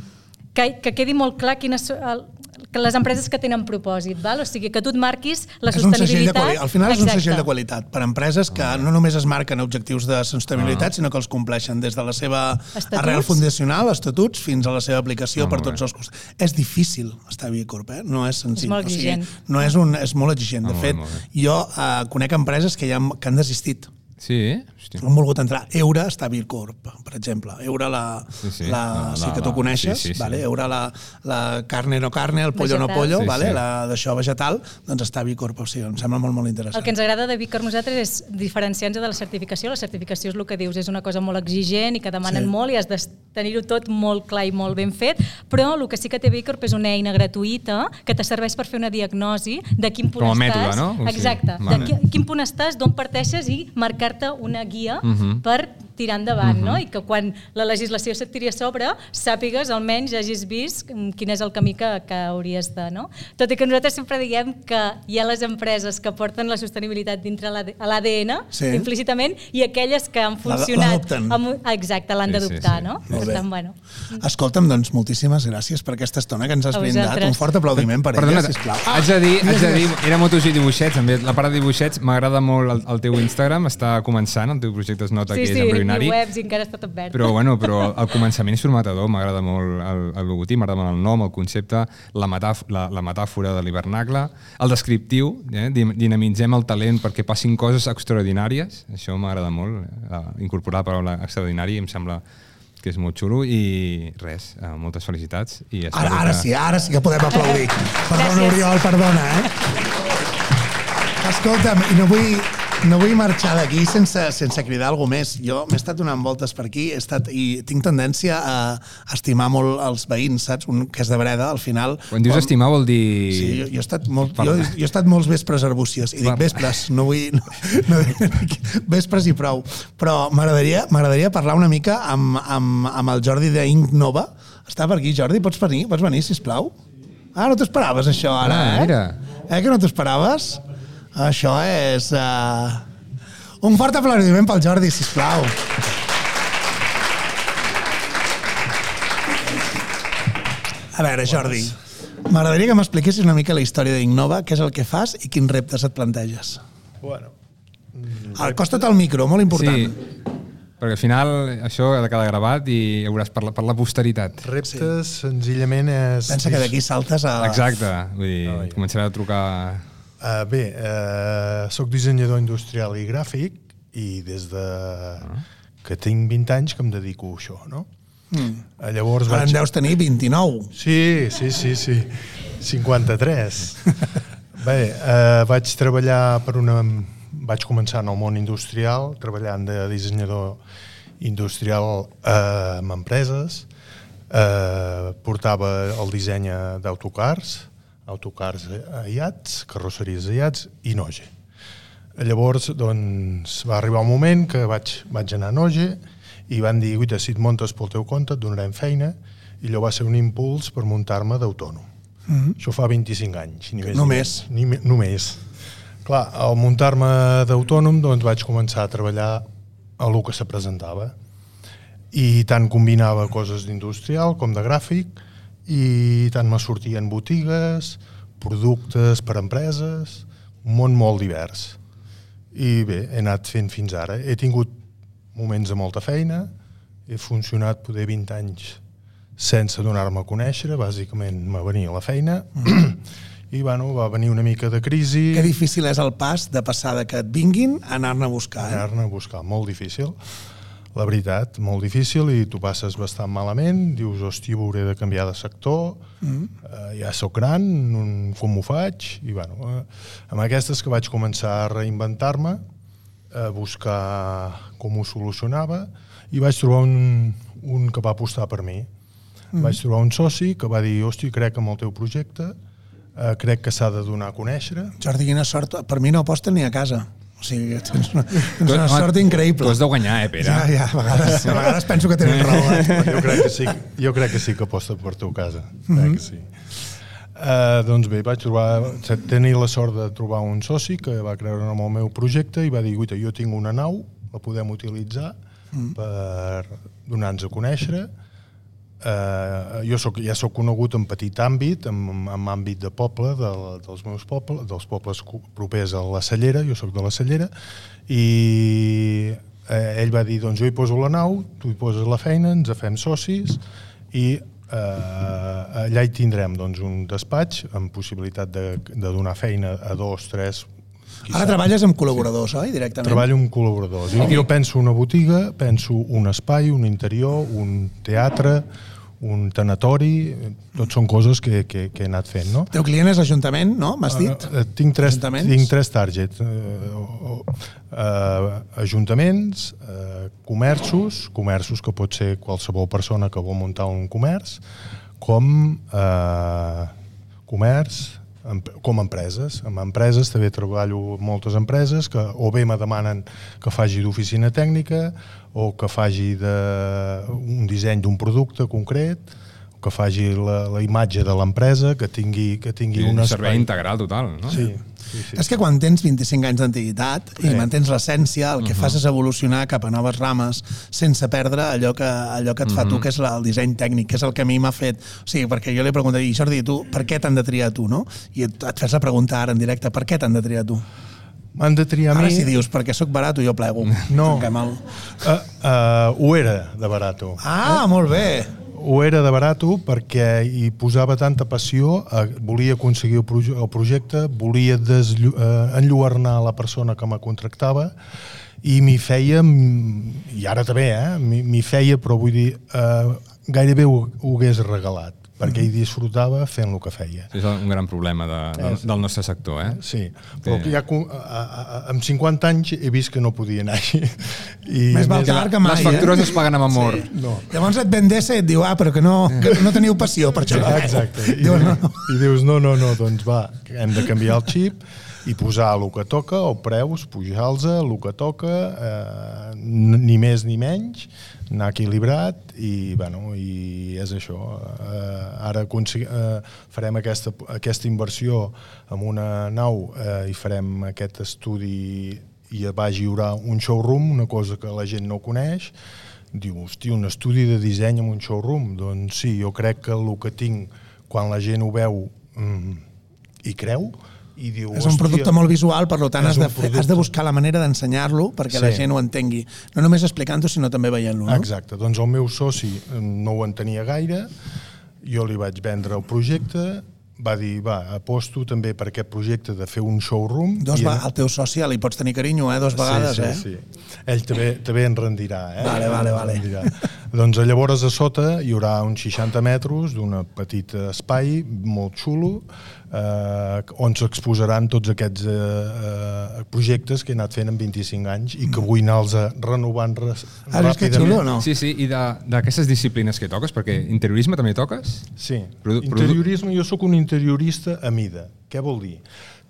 [SPEAKER 4] que, que quedi molt clar quines són el, que les empreses que tenen propòsit, val? o sigui, que tu et marquis la
[SPEAKER 2] és un segell de
[SPEAKER 4] sostenibilitat...
[SPEAKER 2] Al final és un segell de qualitat per a empreses que no només es marquen objectius de sostenibilitat, sinó que els compleixen des de la seva
[SPEAKER 4] Estatuts.
[SPEAKER 2] arrel fundacional, estatuts, fins a la seva aplicació
[SPEAKER 3] Ah,
[SPEAKER 2] per
[SPEAKER 3] molt
[SPEAKER 2] tots els costats. És difícil estar a B Corp, eh? no és senzill.
[SPEAKER 4] És molt exigent.
[SPEAKER 2] no és, un, és molt exigent.
[SPEAKER 3] Ah,
[SPEAKER 2] De
[SPEAKER 3] molt
[SPEAKER 2] fet,
[SPEAKER 3] molt bé.
[SPEAKER 2] jo eh, conec empreses que, ja, han- que han desistit
[SPEAKER 3] Sí? Hòstia.
[SPEAKER 2] han volgut entrar. Eura està a B Corp, per exemple. Eura, la,
[SPEAKER 3] Sí, sí.
[SPEAKER 2] la,
[SPEAKER 3] La-
[SPEAKER 2] sí que tu coneixes,
[SPEAKER 3] sí, sí, sí.
[SPEAKER 2] vale? Eura, la, la carne no carne, el pollo no
[SPEAKER 4] Vegetal.
[SPEAKER 2] pollo,
[SPEAKER 3] Sí,
[SPEAKER 2] vale?
[SPEAKER 3] sí.
[SPEAKER 2] la d'això vegetal, doncs està a B Corp. O sigui, em sembla molt, molt interessant.
[SPEAKER 4] El que ens agrada de Bicorp nosaltres és diferenciar-nos de la certificació. La certificació és el que dius, és una cosa molt exigent i que demanen
[SPEAKER 2] Sí.
[SPEAKER 4] molt i has de tenir-ho tot molt clar i molt ben fet, però el que sí que té Bicorp és una eina gratuïta que te serveix per fer una diagnosi de quin punt
[SPEAKER 3] Com a
[SPEAKER 4] estàs.
[SPEAKER 3] mètode, no?
[SPEAKER 4] Exacte.
[SPEAKER 3] Vale.
[SPEAKER 4] De qui- quin punt estàs, d'on parteixes i marcar-te una लगी
[SPEAKER 3] हम्म।
[SPEAKER 4] पर tirar endavant, no? I que quan la legislació se't tiri a sobre, sàpigues, almenys, hagis vist quin és el camí que, que hauries de, no? Tot i que nosaltres sempre diguem que hi ha les empreses que porten la sostenibilitat dintre l'ADN,
[SPEAKER 2] Sí.
[SPEAKER 4] implícitament, i aquelles que han funcionat... amb Exacte, l'han
[SPEAKER 3] Sí, sí,
[SPEAKER 4] d'adoptar,
[SPEAKER 3] sí.
[SPEAKER 4] no?
[SPEAKER 2] Molt
[SPEAKER 4] Per
[SPEAKER 2] bé.
[SPEAKER 4] tant, bueno.
[SPEAKER 2] Escolta'm, doncs, moltíssimes gràcies per aquesta estona que ens has brindat. Un fort aplaudiment per
[SPEAKER 3] Perdona,
[SPEAKER 2] ella, sisplau.
[SPEAKER 3] haig de dir, haig de dir, era motos i dibuixets, també la part de dibuixets, m'agrada molt el, el teu Instagram, està començant, el teu projecte es nota
[SPEAKER 4] Sí,
[SPEAKER 3] que
[SPEAKER 4] sí,
[SPEAKER 3] és embrionari,
[SPEAKER 4] i webs i encara està tot verd.
[SPEAKER 3] però, bueno, però el començament és formatador, m'agrada molt el, el logotip, m'agrada molt el nom, el concepte, la, metàf la, la metàfora de l'hivernacle, el descriptiu, eh? Dinamitzem el talent perquè passin coses extraordinàries, això m'agrada molt, eh? incorporar la paraula extraordinari em sembla que és molt xulo i res, eh, moltes felicitats. I
[SPEAKER 2] Ara, ara
[SPEAKER 3] que...
[SPEAKER 2] sí, ara sí que podem aplaudir. Perdona,
[SPEAKER 4] Gràcies.
[SPEAKER 2] Oriol, perdona, eh? Escolta'm, i no vull, no vull marxar d'aquí sense, sense cridar alguna més. Jo m'he estat donant voltes per aquí he estat, i tinc tendència a estimar molt els veïns, saps? Un que és de Breda, al final...
[SPEAKER 3] Quan dius estimar vol dir...
[SPEAKER 2] Sí, jo, jo, he estat molt, jo, jo he estat molts vespres arbúcies, i dic
[SPEAKER 3] Parla.
[SPEAKER 2] vespres, no vull... No, no, vespres i prou. Però m'agradaria parlar una mica amb, amb, amb el Jordi d'Inc Nova. Està per aquí, Jordi? Pots venir, pots venir sisplau? Ah, no t'esperaves això ara,
[SPEAKER 3] Ah,
[SPEAKER 2] eh?
[SPEAKER 3] mira.
[SPEAKER 2] Eh que no t'esperaves? Això és... Uh... Un fort aplaudiment pel Jordi, sisplau. A veure, Jordi, m'agradaria que m'expliquessis una mica la història d'Innova, què és el que fas i quins reptes et planteges.
[SPEAKER 5] Bueno,
[SPEAKER 2] Acosta't al micro, molt important.
[SPEAKER 3] Sí, perquè al final això ha de quedar gravat i hauràs per la, per la posteritat.
[SPEAKER 5] reptes sí. senzillament és...
[SPEAKER 2] Pensa que d'aquí saltes a...
[SPEAKER 3] Exacte, vull dir,
[SPEAKER 5] Ai.
[SPEAKER 3] començarà a trucar...
[SPEAKER 5] Uh, bé, uh, sóc dissenyador industrial i gràfic i des de que tinc 20 anys que em dedico a això, no?
[SPEAKER 2] Mm.
[SPEAKER 5] Uh, llavors
[SPEAKER 2] Ara en
[SPEAKER 5] vaig...
[SPEAKER 2] deus tenir 29.
[SPEAKER 5] Sí, sí, sí, sí. 53. Bé, eh, vaig treballar per una... Vaig començar en el món industrial, treballant de dissenyador industrial eh, amb empreses. Eh, portava el disseny d'autocars, autocars a iats, carrosseries a iats i Noge. Llavors, doncs, va arribar un moment que vaig, vaig anar a Noge i van dir, guaita, si et montes pel teu compte et donarem feina i allò va ser un impuls per muntar-me d'autònom. Mm -hmm. Això fa 25 anys. Ni més,
[SPEAKER 2] Només.
[SPEAKER 5] Ni, ni, només. Clar, al muntar-me d'autònom doncs vaig començar a treballar a el que se presentava i tant combinava coses d'industrial com de gràfic i tant me sortien botigues, productes per empreses, un món molt divers. I bé, he anat fent fins ara. He tingut moments de molta feina, he funcionat poder 20 anys sense donar-me a conèixer, bàsicament me venia la feina, i bueno, va venir una mica de crisi...
[SPEAKER 2] Que difícil és el pas de passar de que et vinguin a anar-ne a buscar. Eh?
[SPEAKER 5] anar-ne a buscar, molt difícil. La veritat, molt difícil i tu passes bastant malament, dius, hòstia, hauré de canviar de sector, mm. eh, ja sóc gran, com ho faig? I bueno, eh, amb aquestes que vaig començar a reinventar-me, a buscar com ho solucionava, i vaig trobar un, un que va apostar per mi. Mm. Vaig trobar un soci que va dir, hòstia, crec en el teu projecte, eh, crec que s'ha de donar a conèixer,
[SPEAKER 2] Jordi, quina sort. Per mi no aposten ni a casa. O sigui, tens una, tens una
[SPEAKER 3] Home,
[SPEAKER 2] sort increïble.
[SPEAKER 3] Tu has de guanyar, eh, Pere?
[SPEAKER 2] Ja, ja, a vegades, a vegades penso que tenen raó. Eh?
[SPEAKER 5] jo crec que sí, jo crec que sí que aposta per teu casa. Mm -hmm. que sí. Uh, doncs bé, vaig trobar, tenir la sort de trobar un soci que va creure en el meu projecte i va dir, guaita, jo tinc una nau, la podem utilitzar mm. per donar-nos a conèixer. Uh, jo soc, ja sóc conegut en petit àmbit, en, en àmbit de poble, de, dels meus pobles, dels pobles propers a la Cellera, jo sóc de la Cellera, i eh, ell va dir, doncs jo hi poso la nau, tu hi poses la feina, ens fem socis, i eh, allà hi tindrem doncs, un despatx amb possibilitat de, de donar feina a dos, tres... qui
[SPEAKER 2] Ara
[SPEAKER 5] sap.
[SPEAKER 2] treballes amb col·laboradors, oi? Directament.
[SPEAKER 5] Treballo amb col·laboradors. Jo, jo penso una botiga, penso un espai, un interior, un teatre, un tanatori, tot són coses que, que, que he anat fent, no?
[SPEAKER 2] El teu client és l'Ajuntament, no? M'has dit?
[SPEAKER 5] Uh, tinc, tres, tinc tres targets. Uh, uh, ajuntaments, uh, comerços, comerços que pot ser qualsevol persona que vol muntar un comerç, com uh, comerç, com empreses. Amb empreses també treballo moltes empreses que o bé me demanen que faci d'oficina tècnica o que faci de, un disseny d'un producte concret o que faci la, la imatge de l'empresa, que tingui, que tingui
[SPEAKER 3] un
[SPEAKER 5] un
[SPEAKER 3] servei integral total, no?
[SPEAKER 5] Sí, sí, sí.
[SPEAKER 2] És que quan tens 25 anys d'antiguitat i
[SPEAKER 5] Sí.
[SPEAKER 2] mantens l'essència, el que fas és evolucionar cap a noves rames sense perdre allò que, allò que et fa tu, que és la, el disseny tècnic, que és el que a mi m'ha fet... O sigui, perquè jo li pregunto, i Jordi, tu, per què t'han de triar tu, no? I et, et fas la pregunta ara en directe, per què t'han de triar tu?
[SPEAKER 5] M'han de triar a
[SPEAKER 2] Ara
[SPEAKER 5] mi...
[SPEAKER 2] si dius, perquè sóc barat jo plego.
[SPEAKER 5] No.
[SPEAKER 2] El...
[SPEAKER 5] Uh, uh, ho era de barato.
[SPEAKER 2] Ah, molt bé.
[SPEAKER 5] Ho era de barato perquè hi posava tanta passió, volia aconseguir el, proje el projecte, volia eh, enlluernar la persona que me contractava i m'hi feia, mm, i ara també, eh, m'hi feia, però vull dir, eh, gairebé ho, ho hagués regalat, perquè hi disfrutava fent el que feia.
[SPEAKER 3] És un gran problema de, del, del nostre sector, eh?
[SPEAKER 5] Sí, però que ja a, a, a, amb 50 anys he vist que no podia anar així. I
[SPEAKER 2] Més val tard que mai,
[SPEAKER 3] Les factures
[SPEAKER 2] eh?
[SPEAKER 3] es paguen amb amor.
[SPEAKER 5] No.
[SPEAKER 2] Llavors et ven d'essa i et diu, ah, però que no, que no teniu passió per això.
[SPEAKER 5] Exacte. I,
[SPEAKER 2] Diu, no, no.
[SPEAKER 5] I dius, no, no, no, doncs va, hem de canviar el xip i posar el que toca, o preus, pujar-los, el que toca, eh, ni més ni menys, anar equilibrat i, bueno, i és això. Eh, ara eh, farem aquesta, aquesta inversió en una nau eh, i farem aquest estudi i va lliurar un showroom, una cosa que la gent no coneix, diu, hosti, un estudi de disseny amb un showroom. Doncs sí, jo crec que el que tinc quan la gent ho veu mm, i creu, i diu,
[SPEAKER 2] És un producte
[SPEAKER 5] "Hòstia,
[SPEAKER 2] molt visual, per tant has de, fer, has de buscar la manera d'ensenyar-lo perquè la
[SPEAKER 5] Sí.
[SPEAKER 2] gent ho entengui. No només explicant-ho, sinó també veient-lo. No?
[SPEAKER 5] Exacte, doncs el meu soci no ho entenia gaire, jo li vaig vendre el projecte, va dir, va, aposto també per aquest projecte de fer un showroom.
[SPEAKER 2] Dos va, al teu soci li pots tenir carinyo, eh? Dos vegades,
[SPEAKER 5] sí, sí,
[SPEAKER 2] eh?
[SPEAKER 5] Sí. Ell també, també en rendirà, eh?
[SPEAKER 2] Vale, vale, vale.
[SPEAKER 5] Rendirà. Doncs llavors a sota hi haurà uns 60 metres d'un petit espai molt xulo eh, on s'exposaran tots aquests eh, eh, projectes que he anat fent en 25 anys i que vull anar-los renovant res,
[SPEAKER 2] Has vist que xulo no?
[SPEAKER 3] Sí, sí, i de- d'aquestes disciplines que toques, perquè interiorisme també toques?
[SPEAKER 5] Sí,
[SPEAKER 3] Produ-
[SPEAKER 5] interiorisme, jo sóc un interiorista a mida. Què vol dir?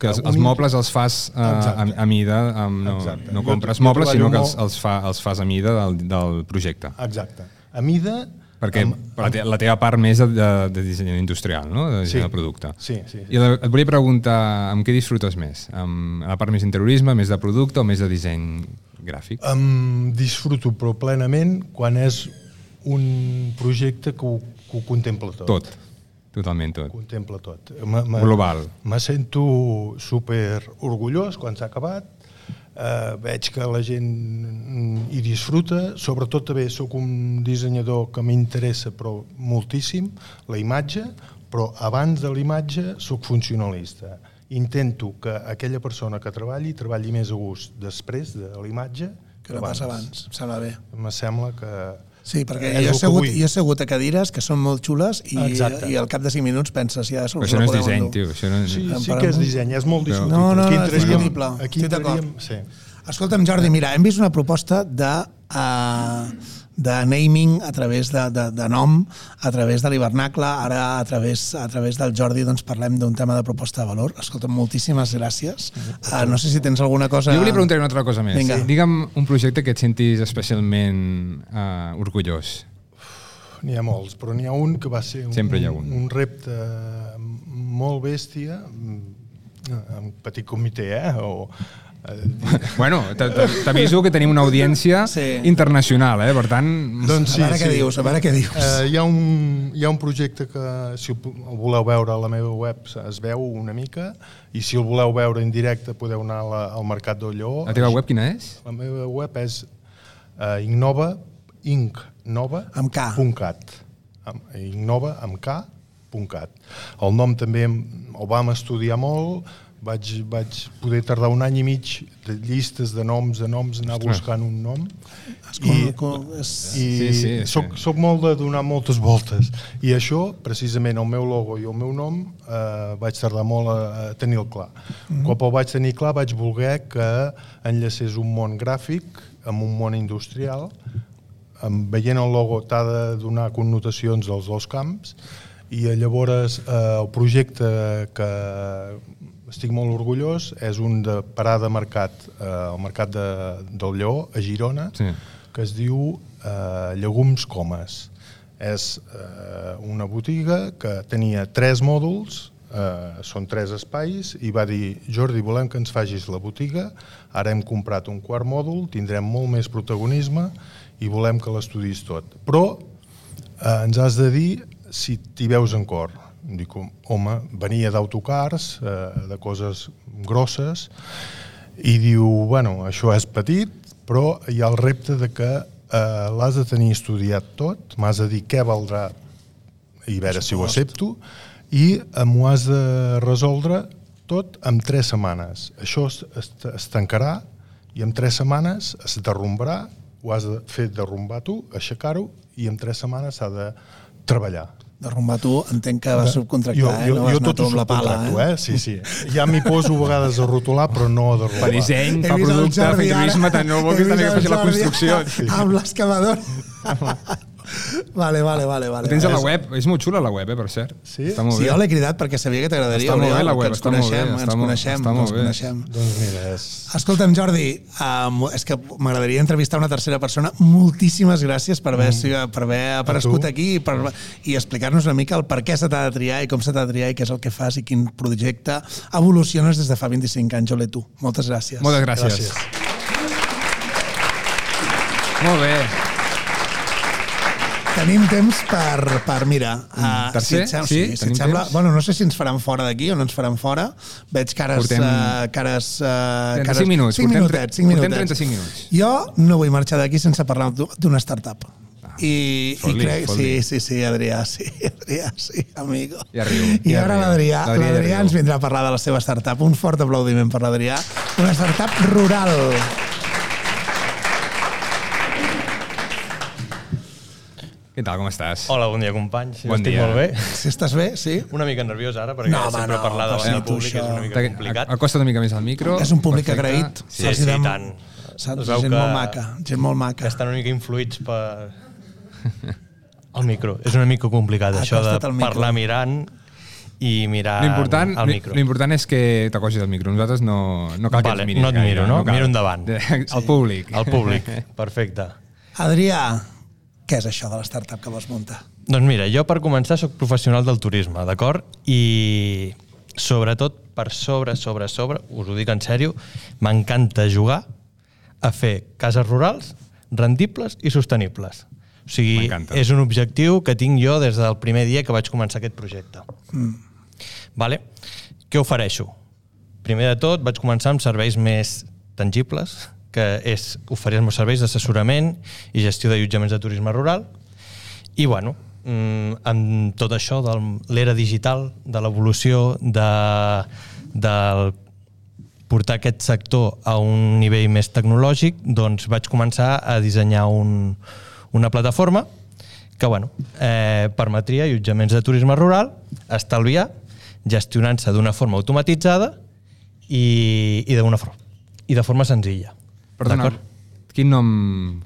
[SPEAKER 3] Que els, els mobles els fas uh, a, a mida, um, no,
[SPEAKER 5] Exacte.
[SPEAKER 3] no
[SPEAKER 5] Jo-
[SPEAKER 3] compres
[SPEAKER 5] jo
[SPEAKER 3] mobles, sinó que els, els, fa, els fas a mida del, del projecte.
[SPEAKER 5] Exacte. A mida...
[SPEAKER 3] Perquè
[SPEAKER 5] amb-
[SPEAKER 3] per la, te la teva part més de, de, de disseny industrial, no? de disseny
[SPEAKER 5] Sí.
[SPEAKER 3] del producte.
[SPEAKER 5] Sí, sí, sí.
[SPEAKER 3] I et volia preguntar amb què disfrutes més? Amb la part més interiorisme, més de producte o més de disseny gràfic?
[SPEAKER 5] Em disfruto però plenament quan és un projecte que ho, que ho contempla tot.
[SPEAKER 3] Tot. Totalment tot.
[SPEAKER 5] Contempla tot. Me, me,
[SPEAKER 3] Global.
[SPEAKER 5] Me sento super orgullós quan s'ha acabat. Eh, veig que la gent hi disfruta. Sobretot també sóc un dissenyador que m'interessa però moltíssim la imatge, però abans de la imatge sóc funcionalista. Intento que aquella persona que treballi treballi més a gust després de la imatge
[SPEAKER 2] Que no pas abans, em sembla bé.
[SPEAKER 5] Me sembla que...
[SPEAKER 2] Sí, perquè
[SPEAKER 5] és
[SPEAKER 2] jo he,
[SPEAKER 5] el que
[SPEAKER 2] segut, jo he segut a cadires que són molt xules i,
[SPEAKER 5] Exacte.
[SPEAKER 2] i al cap de 5 minuts penses ja
[SPEAKER 3] Però això no és disseny, tio. Això no és...
[SPEAKER 5] Sí, sí que és disseny, és molt discutible.
[SPEAKER 2] No, no,
[SPEAKER 5] Aquí
[SPEAKER 2] és discutible.
[SPEAKER 5] Aquí entraríem... Sí.
[SPEAKER 2] Escolta'm, Jordi, mira, hem vist una proposta de, uh, de naming a través de, de, de nom, a través de l'hivernacle, ara a través, a través del Jordi doncs parlem d'un tema de proposta de valor. Escolta'm, moltíssimes gràcies. Uh, no sé si tens alguna cosa...
[SPEAKER 3] Jo volia preguntar una altra cosa més.
[SPEAKER 2] Vinga.
[SPEAKER 3] Digue'm un projecte que et sentis especialment uh, orgullós.
[SPEAKER 5] N'hi ha molts, però n'hi ha un que va ser un,
[SPEAKER 3] Sempre hi ha un.
[SPEAKER 5] un repte molt bèstia, mm, en petit comitè, eh? O, eh,
[SPEAKER 3] Bueno, t'aviso que tenim una audiència
[SPEAKER 2] Sí.
[SPEAKER 3] internacional, eh? Per tant...
[SPEAKER 5] doncs
[SPEAKER 2] a veure què dius, a veure què dius.
[SPEAKER 5] Eh, hi, ha un, hi ha un projecte que, si el voleu veure a la meva web, es veu una mica, i si el voleu veure en directe podeu anar la, al Mercat del Lleó.
[SPEAKER 3] La teva web quina és?
[SPEAKER 5] La meva web és uh, Innova, incnova,
[SPEAKER 2] Amb K.
[SPEAKER 5] punt cat. Amb, Innova amb K, punt cat. El nom també el vam estudiar molt, vaig, vaig poder tardar un any i mig de llistes de noms a noms, anar
[SPEAKER 3] Ostres.
[SPEAKER 5] buscant un nom.
[SPEAKER 2] I, és,
[SPEAKER 5] I
[SPEAKER 3] Sí, sí, sí.
[SPEAKER 5] soc, soc molt de donar moltes voltes. I això, precisament, el meu logo i el meu nom, eh, vaig tardar molt a, a tenir-lo clar. Mm -hmm. Cop el vaig tenir clar, vaig voler que enllacés un món gràfic amb un món industrial. Em, veient el logo t'ha de donar connotacions als dos camps i llavors eh, el projecte que estic molt orgullós és un de parada mercat, eh, el mercat de, del Lleó, a Girona,
[SPEAKER 3] Sí.
[SPEAKER 5] que es diu eh, Llegums Comes. És eh, una botiga que tenia tres mòduls, eh, són tres espais, i va dir, Jordi, volem que ens facis la botiga, ara hem comprat un quart mòdul, tindrem molt més protagonisme i volem que l'estudis tot. Però eh, ens has de dir si t'hi veus en cor. Dic, home, venia d'autocars, eh, de coses grosses, i diu, bueno, això és petit, però hi ha el repte de que eh, l'has de tenir estudiat tot, m'has de dir què valdrà i a veure si ho accepto, i eh, m'ho has de resoldre tot en tres setmanes. Això es, es, es tancarà i en tres setmanes es derrumbarà, ho has de fer derrumbar tu, aixecar-ho, i en tres setmanes s'ha de treballar.
[SPEAKER 2] Derrumbar tu, entenc que vas subcontractar, eh? no vas anar
[SPEAKER 5] tot
[SPEAKER 2] amb la pala, eh?
[SPEAKER 5] eh? Sí, sí. Ja m'hi poso a vegades a rotular, però no a derrubar.
[SPEAKER 3] Fa disseny, fa producte, fa
[SPEAKER 2] ara.
[SPEAKER 3] tant no també que
[SPEAKER 2] el
[SPEAKER 3] faci la construcció.
[SPEAKER 2] Amb l'excavador. vale, vale, vale. vale.
[SPEAKER 3] Ho tens a la web, és molt xula la web, eh, per cert.
[SPEAKER 5] Sí?
[SPEAKER 3] Està molt
[SPEAKER 2] Sí,
[SPEAKER 3] bé.
[SPEAKER 2] jo l'he cridat perquè sabia que t'agradaria.
[SPEAKER 3] Està molt bé la web,
[SPEAKER 2] ens
[SPEAKER 3] està molt bé,
[SPEAKER 2] coneixem,
[SPEAKER 3] està
[SPEAKER 2] ens coneixem,
[SPEAKER 3] està molt
[SPEAKER 2] ens
[SPEAKER 3] bé.
[SPEAKER 2] coneixem.
[SPEAKER 5] Doncs mira, és...
[SPEAKER 2] Escolta'm, Jordi, um, és que m'agradaria entrevistar una tercera persona. Moltíssimes gràcies per haver, mm. per haver aparegut aquí i, per, i explicar-nos una mica el per què se t'ha de triar i com se t'ha de triar i què és el que fas i quin projecte evoluciones des de fa 25 anys, Ole, tu. Moltes gràcies.
[SPEAKER 3] Moltes gràcies.
[SPEAKER 5] Gràcies.
[SPEAKER 3] Molt bé.
[SPEAKER 2] Tenim temps per, per mira... Uh,
[SPEAKER 3] tercer?
[SPEAKER 2] si et,
[SPEAKER 3] Sí?
[SPEAKER 2] sí, si et sembla,
[SPEAKER 3] temps?
[SPEAKER 2] bueno, no sé si ens faran fora d'aquí o no ens faran fora. Veig cares...
[SPEAKER 3] Portem-
[SPEAKER 2] Uh, cares, uh,
[SPEAKER 3] 35
[SPEAKER 2] cares,
[SPEAKER 3] minuts,
[SPEAKER 2] 5
[SPEAKER 3] portem
[SPEAKER 2] minutets,
[SPEAKER 3] tre-
[SPEAKER 2] 5
[SPEAKER 3] portem
[SPEAKER 2] minutets.
[SPEAKER 3] 35 minuts.
[SPEAKER 2] Jo no vull marxar d'aquí sense parlar d'u- d'una startup. I, i
[SPEAKER 3] fot-li,
[SPEAKER 2] crec, sí, sí, sí, Adrià, sí, Adrià, sí, amigo.
[SPEAKER 3] Ja riu,
[SPEAKER 2] I
[SPEAKER 3] ja
[SPEAKER 2] ara l'Adrià,
[SPEAKER 3] L'Adrià
[SPEAKER 2] ens vindrà a parlar de la seva startup. Un fort aplaudiment per l'Adrià. Una startup rural.
[SPEAKER 3] Què tal, com estàs?
[SPEAKER 6] Hola, bon dia, companys.
[SPEAKER 3] Bon
[SPEAKER 6] Estic
[SPEAKER 3] dia.
[SPEAKER 6] molt bé.
[SPEAKER 2] Si estàs bé, sí?
[SPEAKER 6] Una mica nerviós ara, perquè
[SPEAKER 2] No,
[SPEAKER 6] no, sempre
[SPEAKER 2] no,
[SPEAKER 6] parlar davant del públic és
[SPEAKER 2] això-
[SPEAKER 6] una mica complicat.
[SPEAKER 3] Acosta't una mica més al micro.
[SPEAKER 2] És un públic
[SPEAKER 3] Perfecte.
[SPEAKER 2] agraït.
[SPEAKER 6] Sí, sí, i tant.
[SPEAKER 2] Saps? Gent
[SPEAKER 6] que-
[SPEAKER 2] molt maca, gent molt maca.
[SPEAKER 6] Que estan una mica influïts per... El micro. És una mica complicat, això de
[SPEAKER 2] al micro.
[SPEAKER 6] parlar mirant i mirar
[SPEAKER 3] L'important
[SPEAKER 6] al micro.
[SPEAKER 3] l'important és que t'acosis al micro. Nosaltres no, no cal que
[SPEAKER 6] Vale,
[SPEAKER 3] ens miris
[SPEAKER 6] no et
[SPEAKER 3] gaire,
[SPEAKER 6] miro, no?
[SPEAKER 3] cal.
[SPEAKER 6] Miro endavant.
[SPEAKER 3] El públic.
[SPEAKER 6] El públic, perfecte.
[SPEAKER 2] Adrià, què és això de la startup que vols muntar?
[SPEAKER 6] Doncs mira, jo per començar sóc professional del turisme, d'acord? I sobretot, per sobre, sobre, sobre, us ho dic en sèrio, m'encanta jugar a fer cases rurals rendibles i sostenibles. O sigui, és un objectiu que tinc jo des del primer dia que vaig començar aquest projecte. Mm. Vale? Què ofereixo? Primer de tot, vaig començar amb serveis més tangibles, que és oferir els meus serveis d'assessorament i gestió d'allotjaments de turisme rural. I, bueno, mm, amb tot això de l'era digital, de l'evolució, de, del portar aquest sector a un nivell més tecnològic, doncs vaig començar a dissenyar un, una plataforma que bueno, eh, permetria allotjaments de turisme rural, estalviar, gestionant-se d'una forma automatitzada i, i, d'una forma, i de forma senzilla.
[SPEAKER 3] Perdona,
[SPEAKER 6] D'acord?
[SPEAKER 3] quin nom,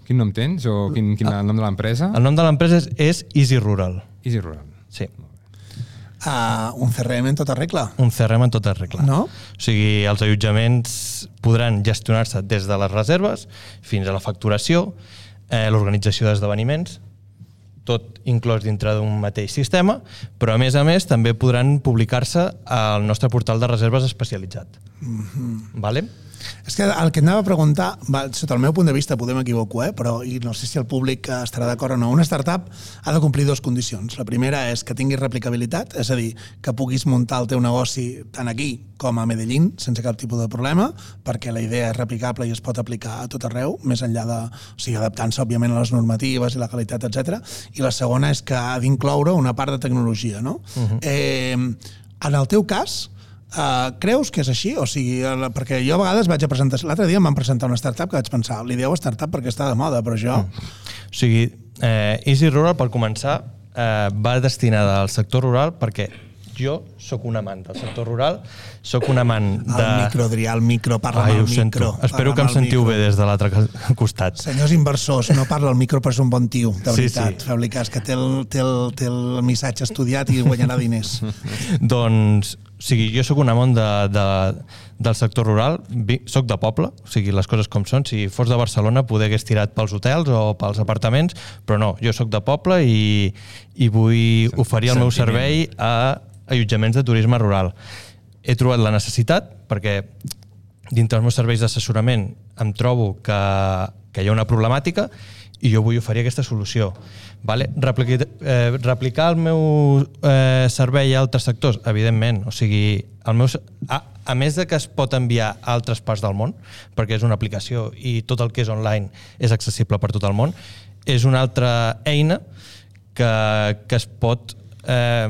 [SPEAKER 3] quin nom tens o quin, quin el nom de l'empresa?
[SPEAKER 6] El nom de l'empresa és, és Easy Rural.
[SPEAKER 3] Easy Rural.
[SPEAKER 6] Sí,
[SPEAKER 2] Uh, un CRM en tota regla.
[SPEAKER 6] un CRM en tota regla.
[SPEAKER 2] No?
[SPEAKER 6] O sigui, els allotjaments podran gestionar-se des de les reserves fins a la facturació, eh, l'organització d'esdeveniments, tot inclòs dintre d'un mateix sistema, però a més a més també podran publicar-se al nostre portal de reserves especialitzat. Mm -hmm. vale?
[SPEAKER 2] És que el que anava a preguntar, va, sota el meu punt de vista podem equivoco, eh? però i no sé si el públic eh, estarà d'acord o no, una startup ha de complir dues condicions. La primera és que tinguis replicabilitat, és a dir, que puguis muntar el teu negoci tant aquí com a Medellín sense cap tipus de problema, perquè la idea és replicable i es pot aplicar a tot arreu, més enllà de... O sigui, adaptant-se, òbviament, a les normatives i la qualitat, etc. I la segona és que ha d'incloure una part de tecnologia, no? Uh -huh. eh, en el teu cas, Uh, creus que és així? O sigui, el- perquè jo a vegades vaig a presentar... L'altre dia em van presentar una startup que vaig pensar, li dieu startup perquè està de moda, però jo...
[SPEAKER 6] O sigui, eh, Easy Rural, per començar, eh, va destinada al sector rural perquè jo sóc un amant del sector rural, sóc un amant de...
[SPEAKER 2] El micro, Adrià, el micro, parla
[SPEAKER 6] Ai,
[SPEAKER 2] amb el
[SPEAKER 6] sento.
[SPEAKER 2] micro.
[SPEAKER 6] Espero que em sentiu bé des de l'altre costat.
[SPEAKER 2] Senyors inversors, no parla el micro però és un bon tio, de
[SPEAKER 6] Sí,
[SPEAKER 2] veritat.
[SPEAKER 6] sí.
[SPEAKER 2] Feu-li cas, que té el, té, el, té el missatge estudiat i guanyarà diners.
[SPEAKER 6] doncs, o sigui, jo sóc un amant de, de, del sector rural, soc de poble, o sigui, les coses com són. Si fos de Barcelona poder hagués tirat pels hotels o pels apartaments, però no, jo sóc de poble i, i vull oferir el meu servei a allotjaments de turisme rural. He trobat la necessitat perquè dintre els meus serveis d'assessorament em trobo que, que hi ha una problemàtica i jo vull oferir aquesta solució. Vale? Replicar, eh, replicar el meu eh, servei a altres sectors, evidentment. O sigui, el meu, a, a més de que es pot enviar a altres parts del món, perquè és una aplicació i tot el que és online és accessible per tot el món, és una altra eina que, que es pot eh,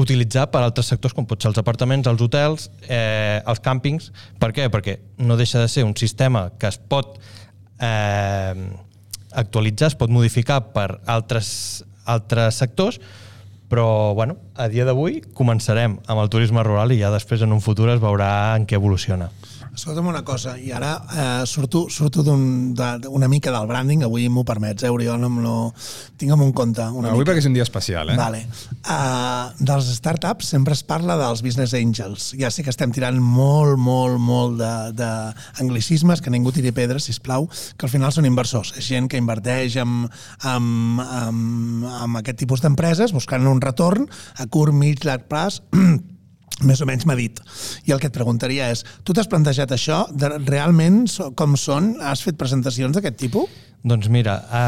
[SPEAKER 6] utilitzar per altres sectors com pot ser els apartaments, els hotels, eh, els càmpings. Per què? Perquè no deixa de ser un sistema que es pot eh, actualitzar, es pot modificar per altres, altres sectors, però bueno, a dia d'avui començarem amb el turisme rural i ja després en un futur es veurà en què evoluciona.
[SPEAKER 2] Escolta'm una cosa, i ara eh, surto, surto d'un- de- una mica del branding, avui m'ho permets, eh, Oriol, no, lo... tingue'm un compte una
[SPEAKER 3] Avui
[SPEAKER 2] mica.
[SPEAKER 3] perquè és un dia especial, eh?
[SPEAKER 2] Vale. Uh, dels startups sempre es parla dels business angels. Ja sé que estem tirant molt, molt, molt d'anglicismes, que ningú tiri pedres, si plau, que al final són inversors. És gent que inverteix en, en, en, en aquest tipus d'empreses buscant un retorn a curt, mig, llarg plaç més o menys m'ha dit. I el que et preguntaria és, tu t'has plantejat això? De, realment com són? Has fet presentacions d'aquest tipus?
[SPEAKER 6] Doncs mira, a,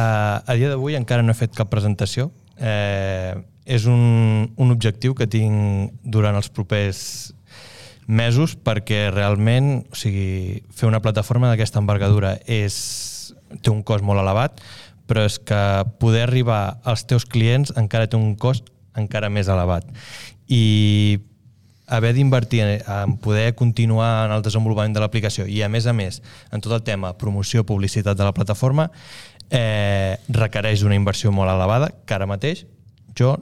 [SPEAKER 6] a dia d'avui encara no he fet cap presentació. Eh, és un, un objectiu que tinc durant els propers mesos perquè realment o sigui, fer una plataforma d'aquesta envergadura és, té un cost molt elevat, però és que poder arribar als teus clients encara té un cost encara més elevat. I haver d'invertir en- en poder continuar en el desenvolupament de l'aplicació i, a més a més, en tot el tema promoció, publicitat de la plataforma, eh, requereix una inversió molt elevada que ara mateix jo,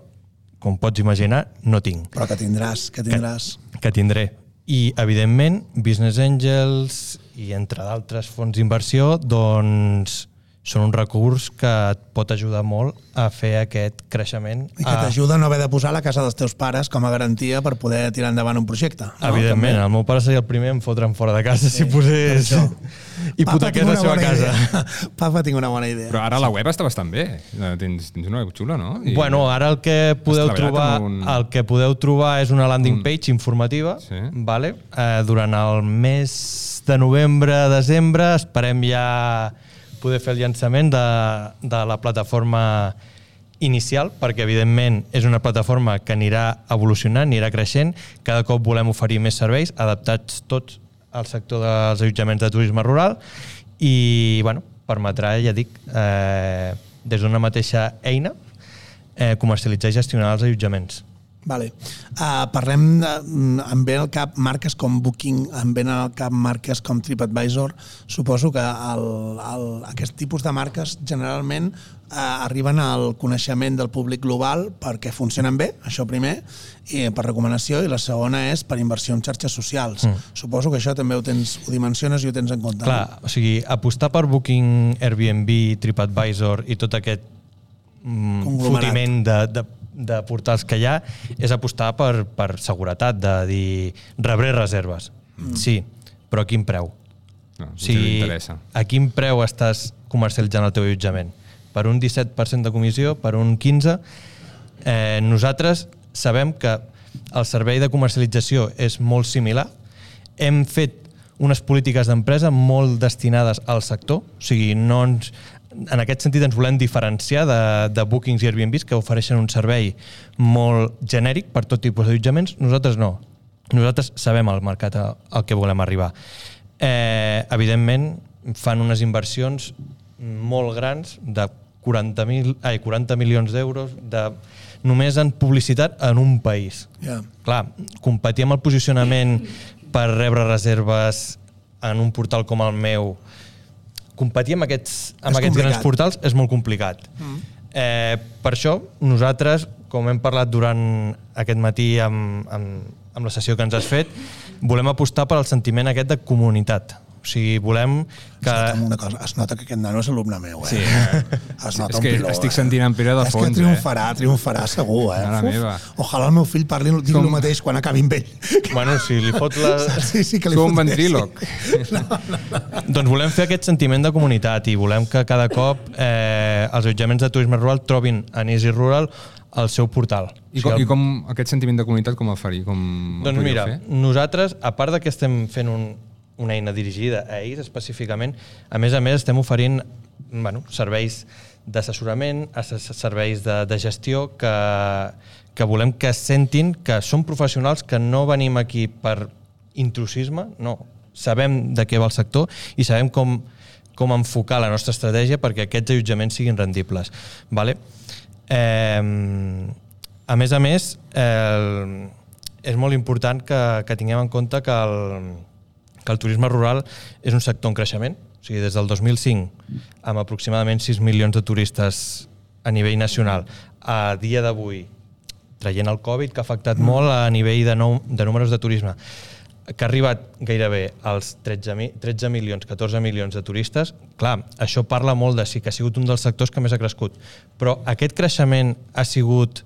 [SPEAKER 6] com pots imaginar, no tinc
[SPEAKER 2] Però que tindràs, que tindràs.
[SPEAKER 6] que tindré. I, evidentment, Business Angels i, entre d'altres fons d'inversió, doncs són un recurs que et pot ajudar molt a fer aquest creixement.
[SPEAKER 2] I que
[SPEAKER 6] a-
[SPEAKER 2] t'ajuda a no haver de posar la casa dels teus pares com a garantia per poder tirar endavant un projecte. no?
[SPEAKER 6] Evidentment,
[SPEAKER 2] També.
[SPEAKER 6] el meu pare seria el primer en fotre'm fora de casa si posés... hipotequés
[SPEAKER 2] tinc
[SPEAKER 6] la
[SPEAKER 2] una
[SPEAKER 6] seva casa.
[SPEAKER 2] idea. Papa, tinc una bona idea.
[SPEAKER 3] Però ara la web està bastant bé. Eh, Tens, tens una web xula, no? I-
[SPEAKER 6] Bueno, ara el que podeu trobar
[SPEAKER 3] un-
[SPEAKER 6] el que podeu trobar és una landing page informativa,
[SPEAKER 3] Sí.
[SPEAKER 6] vale? eh, durant el mes de novembre, desembre, esperem ja poder fer el llançament de, de la plataforma inicial, perquè evidentment és una plataforma que anirà evolucionant, anirà creixent, cada cop volem oferir més serveis adaptats tots al sector dels allotjaments de turisme rural i bueno, permetrà, ja dic, eh, des d'una mateixa eina eh, comercialitzar i gestionar els allotjaments.
[SPEAKER 2] Vale. Uh, parlem de, mm, em ve al cap marques com Booking, em ven al cap marques com TripAdvisor. Suposo que el, el, aquest tipus de marques generalment uh, arriben al coneixement del públic global perquè funcionen bé, això primer, i per recomanació, i la segona és per inversió en xarxes socials. Mm. Suposo que això també ho tens, ho dimensiones i ho tens en compte.
[SPEAKER 6] Clar, o sigui, apostar per Booking, Airbnb, TripAdvisor i tot aquest mm, fotiment de, de, de portals que hi ha és apostar per, per seguretat, de dir rebré reserves. Mm. Sí, però a quin preu?
[SPEAKER 3] No,
[SPEAKER 6] O
[SPEAKER 3] si
[SPEAKER 6] sigui, a quin preu estàs comercialitzant el teu allotjament? Per un 17% de comissió, per un 15%? Eh, nosaltres sabem que el servei de comercialització és molt similar. Hem fet unes polítiques d'empresa molt destinades al sector, o sigui, no ens, en aquest sentit ens volem diferenciar de, de bookings i Airbnbs que ofereixen un servei molt genèric per tot tipus d'allotjaments. Nosaltres no. Nosaltres sabem al mercat al, que volem arribar. Eh, evidentment, fan unes inversions molt grans de 40, mil, ai, 40 milions d'euros de, només en publicitat en un país.
[SPEAKER 2] Ja.
[SPEAKER 6] Clar, competir amb el posicionament per rebre reserves en un portal com el meu, competir amb aquests, amb
[SPEAKER 2] És
[SPEAKER 6] aquests grans portals és molt complicat. Mm. Eh, per això, nosaltres, com hem parlat durant aquest matí amb, amb, amb la sessió que ens has fet, volem apostar per al sentiment aquest de comunitat. O sigui, volem que...
[SPEAKER 2] Escolta'm una cosa, es nota que aquest nano és alumne meu, eh?
[SPEAKER 3] Sí, eh?
[SPEAKER 2] Es nota
[SPEAKER 3] És
[SPEAKER 2] un
[SPEAKER 3] que
[SPEAKER 2] piló,
[SPEAKER 3] estic
[SPEAKER 2] eh?
[SPEAKER 3] sentint en Pere de
[SPEAKER 2] És
[SPEAKER 3] fons,
[SPEAKER 2] que triomfarà, triomfarà segur, eh?
[SPEAKER 3] Mare meva.
[SPEAKER 2] Ojalà el meu fill parli, digui
[SPEAKER 3] Com-
[SPEAKER 2] el mateix quan acabi amb ell.
[SPEAKER 6] Bueno, si li fot la...
[SPEAKER 2] Sí, sí, que li
[SPEAKER 3] Sou un ventríloc.
[SPEAKER 6] Doncs volem fer aquest sentiment de comunitat i volem que cada cop eh, els allotjaments de turisme rural trobin en Easy Rural el seu portal.
[SPEAKER 3] I
[SPEAKER 6] O
[SPEAKER 3] com,
[SPEAKER 6] sigui,
[SPEAKER 3] I com aquest sentiment de comunitat com el faria? Com el
[SPEAKER 6] Doncs mira,
[SPEAKER 3] fer?
[SPEAKER 6] nosaltres, a part de que estem fent un, una eina dirigida a ells específicament, a més a més estem oferint bueno, serveis d'assessorament, asse- serveis de, de gestió que, que volem que sentin que són professionals que no venim aquí per intrusisme, no. Sabem de què va el sector i sabem com, com enfocar la nostra estratègia perquè aquests allotjaments siguin rendibles. Vale? Eh, a més a més, eh, és molt important que, que tinguem en compte que el, que el turisme rural és un sector en creixement. O sigui, des del 2005, amb aproximadament 6 milions de turistes a nivell nacional, a dia d'avui, traient el Covid, que ha afectat mm. molt a nivell de, nou, de números de turisme, que ha arribat gairebé als 13, mi- 13 milions, 14 milions de turistes, clar, això parla molt de sí que ha sigut un dels sectors que més ha crescut, però aquest creixement ha sigut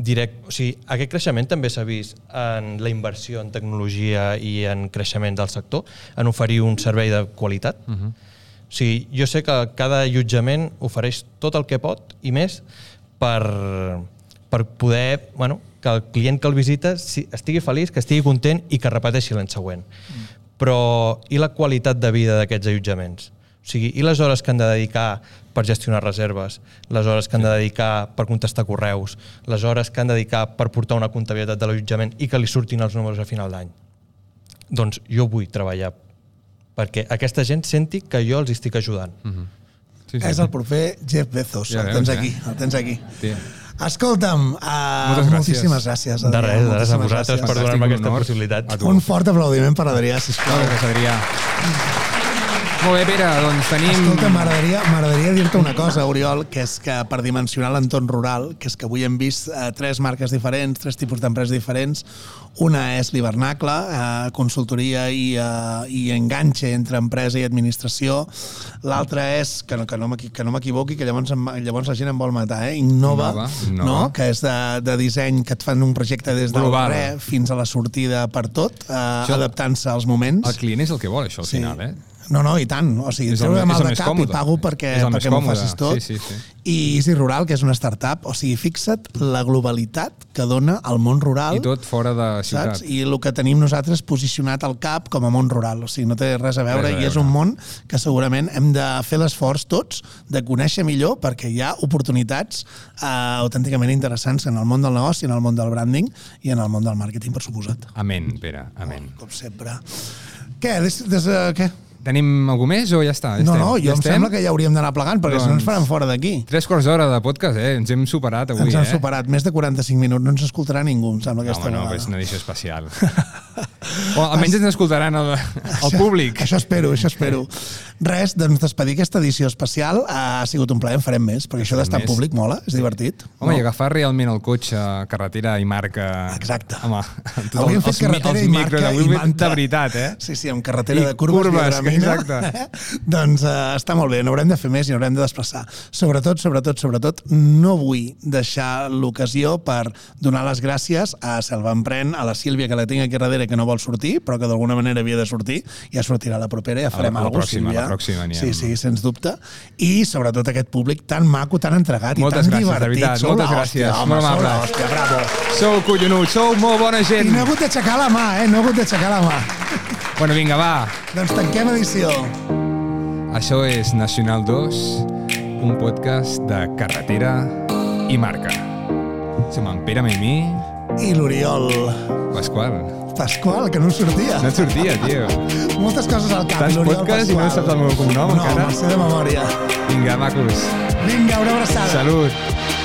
[SPEAKER 6] direct, o sigui, aquest creixement també s'ha vist en la inversió en tecnologia i en creixement del sector, en oferir un servei de qualitat. Uh -huh. O sigui, jo sé que cada allotjament ofereix tot el que pot i més per, per poder bueno, que el client que el visita si- estigui feliç, que estigui content i que repeteixi l'any següent. Però i la qualitat de vida d'aquests allotjaments? O sigui, i les hores que han de dedicar per gestionar reserves, les hores que han de dedicar per contestar correus, les hores que han de dedicar per portar una comptabilitat de l'allotjament i que li surtin els números a final d'any. Doncs jo vull treballar perquè aquesta gent senti que jo els estic ajudant. Mm.
[SPEAKER 3] Sí, sí.
[SPEAKER 2] És el proper Jeff Bezos.
[SPEAKER 3] Ja
[SPEAKER 2] el tens
[SPEAKER 3] eh?
[SPEAKER 2] aquí, el tens aquí.
[SPEAKER 3] Sí.
[SPEAKER 2] Escolta'm, uh,
[SPEAKER 3] Moltes gràcies.
[SPEAKER 2] moltíssimes gràcies.
[SPEAKER 6] De
[SPEAKER 2] Adrià,
[SPEAKER 6] res, de res a vosaltres per
[SPEAKER 2] gràcies.
[SPEAKER 6] donar-me
[SPEAKER 3] Fantàstic,
[SPEAKER 6] aquesta possibilitat.
[SPEAKER 2] Un fort aplaudiment per Adrià, sisplau.
[SPEAKER 3] Gràcies, Adrià. Molt bé, Pere, doncs tenim...
[SPEAKER 2] Escolta, m'agradaria dir-te una cosa, Oriol, que és que per dimensionar l'entorn rural, que és que avui hem vist eh, tres marques diferents, tres tipus d'empreses diferents. Una és l'hivernacle, eh, consultoria i, eh, i enganxe entre empresa i administració. L'altra és, que no, que no m'equi- que no m'equivoqui, que llavors, em- llavors la gent em vol matar, eh? Innova,
[SPEAKER 3] Innova, Innova.
[SPEAKER 2] No? que és de, de disseny, que et fan un projecte des del
[SPEAKER 3] Global.
[SPEAKER 2] res fins a la sortida per tot, eh, adaptant-se als moments.
[SPEAKER 3] El client és el que vol, això, al final, eh?
[SPEAKER 2] No, no, i tant. O sigui,
[SPEAKER 3] És el
[SPEAKER 2] mal
[SPEAKER 3] és el
[SPEAKER 2] de
[SPEAKER 3] més
[SPEAKER 2] cap i
[SPEAKER 3] còmode.
[SPEAKER 2] pago perquè, perquè m'ho facis tot.
[SPEAKER 3] Sí, sí, sí.
[SPEAKER 2] I Easy Rural, que és una startup, o sigui, fixa't la globalitat que dona al món rural.
[SPEAKER 3] I tot fora de ciutat.
[SPEAKER 2] Saps? I el que tenim nosaltres posicionat al cap com a món rural. O sigui, no té res a veure,
[SPEAKER 3] Res a
[SPEAKER 2] i és
[SPEAKER 3] veure.
[SPEAKER 2] un món que segurament hem de fer l'esforç tots de conèixer millor perquè hi ha oportunitats eh, autènticament interessants en el món del negoci, en el món del branding i en el món del màrqueting, per suposat.
[SPEAKER 3] Amén, Pere, amén.
[SPEAKER 2] Com sempre. Què? Des, des, uh, què?
[SPEAKER 3] Tenim algú més o ja està? Ja
[SPEAKER 2] No,
[SPEAKER 3] estem?
[SPEAKER 2] no, jo
[SPEAKER 3] ja
[SPEAKER 2] em
[SPEAKER 3] estem?
[SPEAKER 2] sembla que ja hauríem d'anar plegant, perquè si no ens
[SPEAKER 3] Doncs-
[SPEAKER 2] faran fora d'aquí.
[SPEAKER 3] Tres quarts d'hora de podcast, eh? Ens hem superat avui,
[SPEAKER 2] Ens han
[SPEAKER 3] eh?
[SPEAKER 2] superat més de 45 minuts, no ens escoltarà ningú, em sembla, aquesta
[SPEAKER 3] Home, no,
[SPEAKER 2] vegada.
[SPEAKER 3] és una edició especial. o almenys ens escoltaran el, el públic.
[SPEAKER 2] Això espero, això espero. Res, doncs despedir aquesta edició especial ha sigut un plaer, en farem més, perquè això d'estar en públic mola, és divertit.
[SPEAKER 3] Home, i agafar realment el cotxe, carretera i marca...
[SPEAKER 2] Exacte.
[SPEAKER 3] Home, tots
[SPEAKER 2] Avui hem fet
[SPEAKER 3] els
[SPEAKER 2] carretera
[SPEAKER 3] els
[SPEAKER 2] i marca i manta.
[SPEAKER 3] De veritat, eh?
[SPEAKER 2] Sí, sí, amb carretera
[SPEAKER 3] I
[SPEAKER 2] de curves,
[SPEAKER 3] curves,
[SPEAKER 2] diagramina.
[SPEAKER 3] exacte.
[SPEAKER 2] doncs uh, està molt bé, n'haurem de fer més i n'haurem de desplaçar. Sobretot, sobretot, sobretot, no vull deixar l'ocasió per donar les gràcies a Selva Empren, a la Sílvia, que la tinc aquí darrere, que no vol sortir, però que d'alguna manera havia de sortir, ja sortirà la propera, ja farem
[SPEAKER 3] A la
[SPEAKER 2] alguna
[SPEAKER 3] pròxima,
[SPEAKER 2] Sílvia.
[SPEAKER 3] a la pròxima anirem.
[SPEAKER 2] Sí, sí, sens dubte. I sobretot aquest públic tan maco, tan entregat
[SPEAKER 3] Moltes
[SPEAKER 2] i tan
[SPEAKER 3] gràcies,
[SPEAKER 2] divertit.
[SPEAKER 3] veritat,
[SPEAKER 2] Sou
[SPEAKER 3] moltes gràcies,
[SPEAKER 2] home,
[SPEAKER 3] molt
[SPEAKER 2] sou
[SPEAKER 3] amables.
[SPEAKER 2] l'hòstia, bravo.
[SPEAKER 3] Sou collonuts, sou molt bona
[SPEAKER 2] I
[SPEAKER 3] gent.
[SPEAKER 2] no he hagut d'aixecar la mà, eh? No he hagut d'aixecar la mà.
[SPEAKER 3] Bueno, vinga, va.
[SPEAKER 2] doncs tanquem edició.
[SPEAKER 3] Això és Nacional 2, un podcast de carretera i marca. Som en Pere Maimí,
[SPEAKER 2] I l'Oriol
[SPEAKER 3] Pasqual.
[SPEAKER 2] Pasqual, que no sortia.
[SPEAKER 3] No sortia, tio.
[SPEAKER 2] Moltes coses al cap. L'Oriol
[SPEAKER 3] podcasts i no
[SPEAKER 2] Pasqual.
[SPEAKER 3] saps el meu cognom,
[SPEAKER 2] no,
[SPEAKER 3] encara?
[SPEAKER 2] No, sé de memòria.
[SPEAKER 3] Vinga, macos.
[SPEAKER 2] Vinga, una abraçada.
[SPEAKER 3] Salut.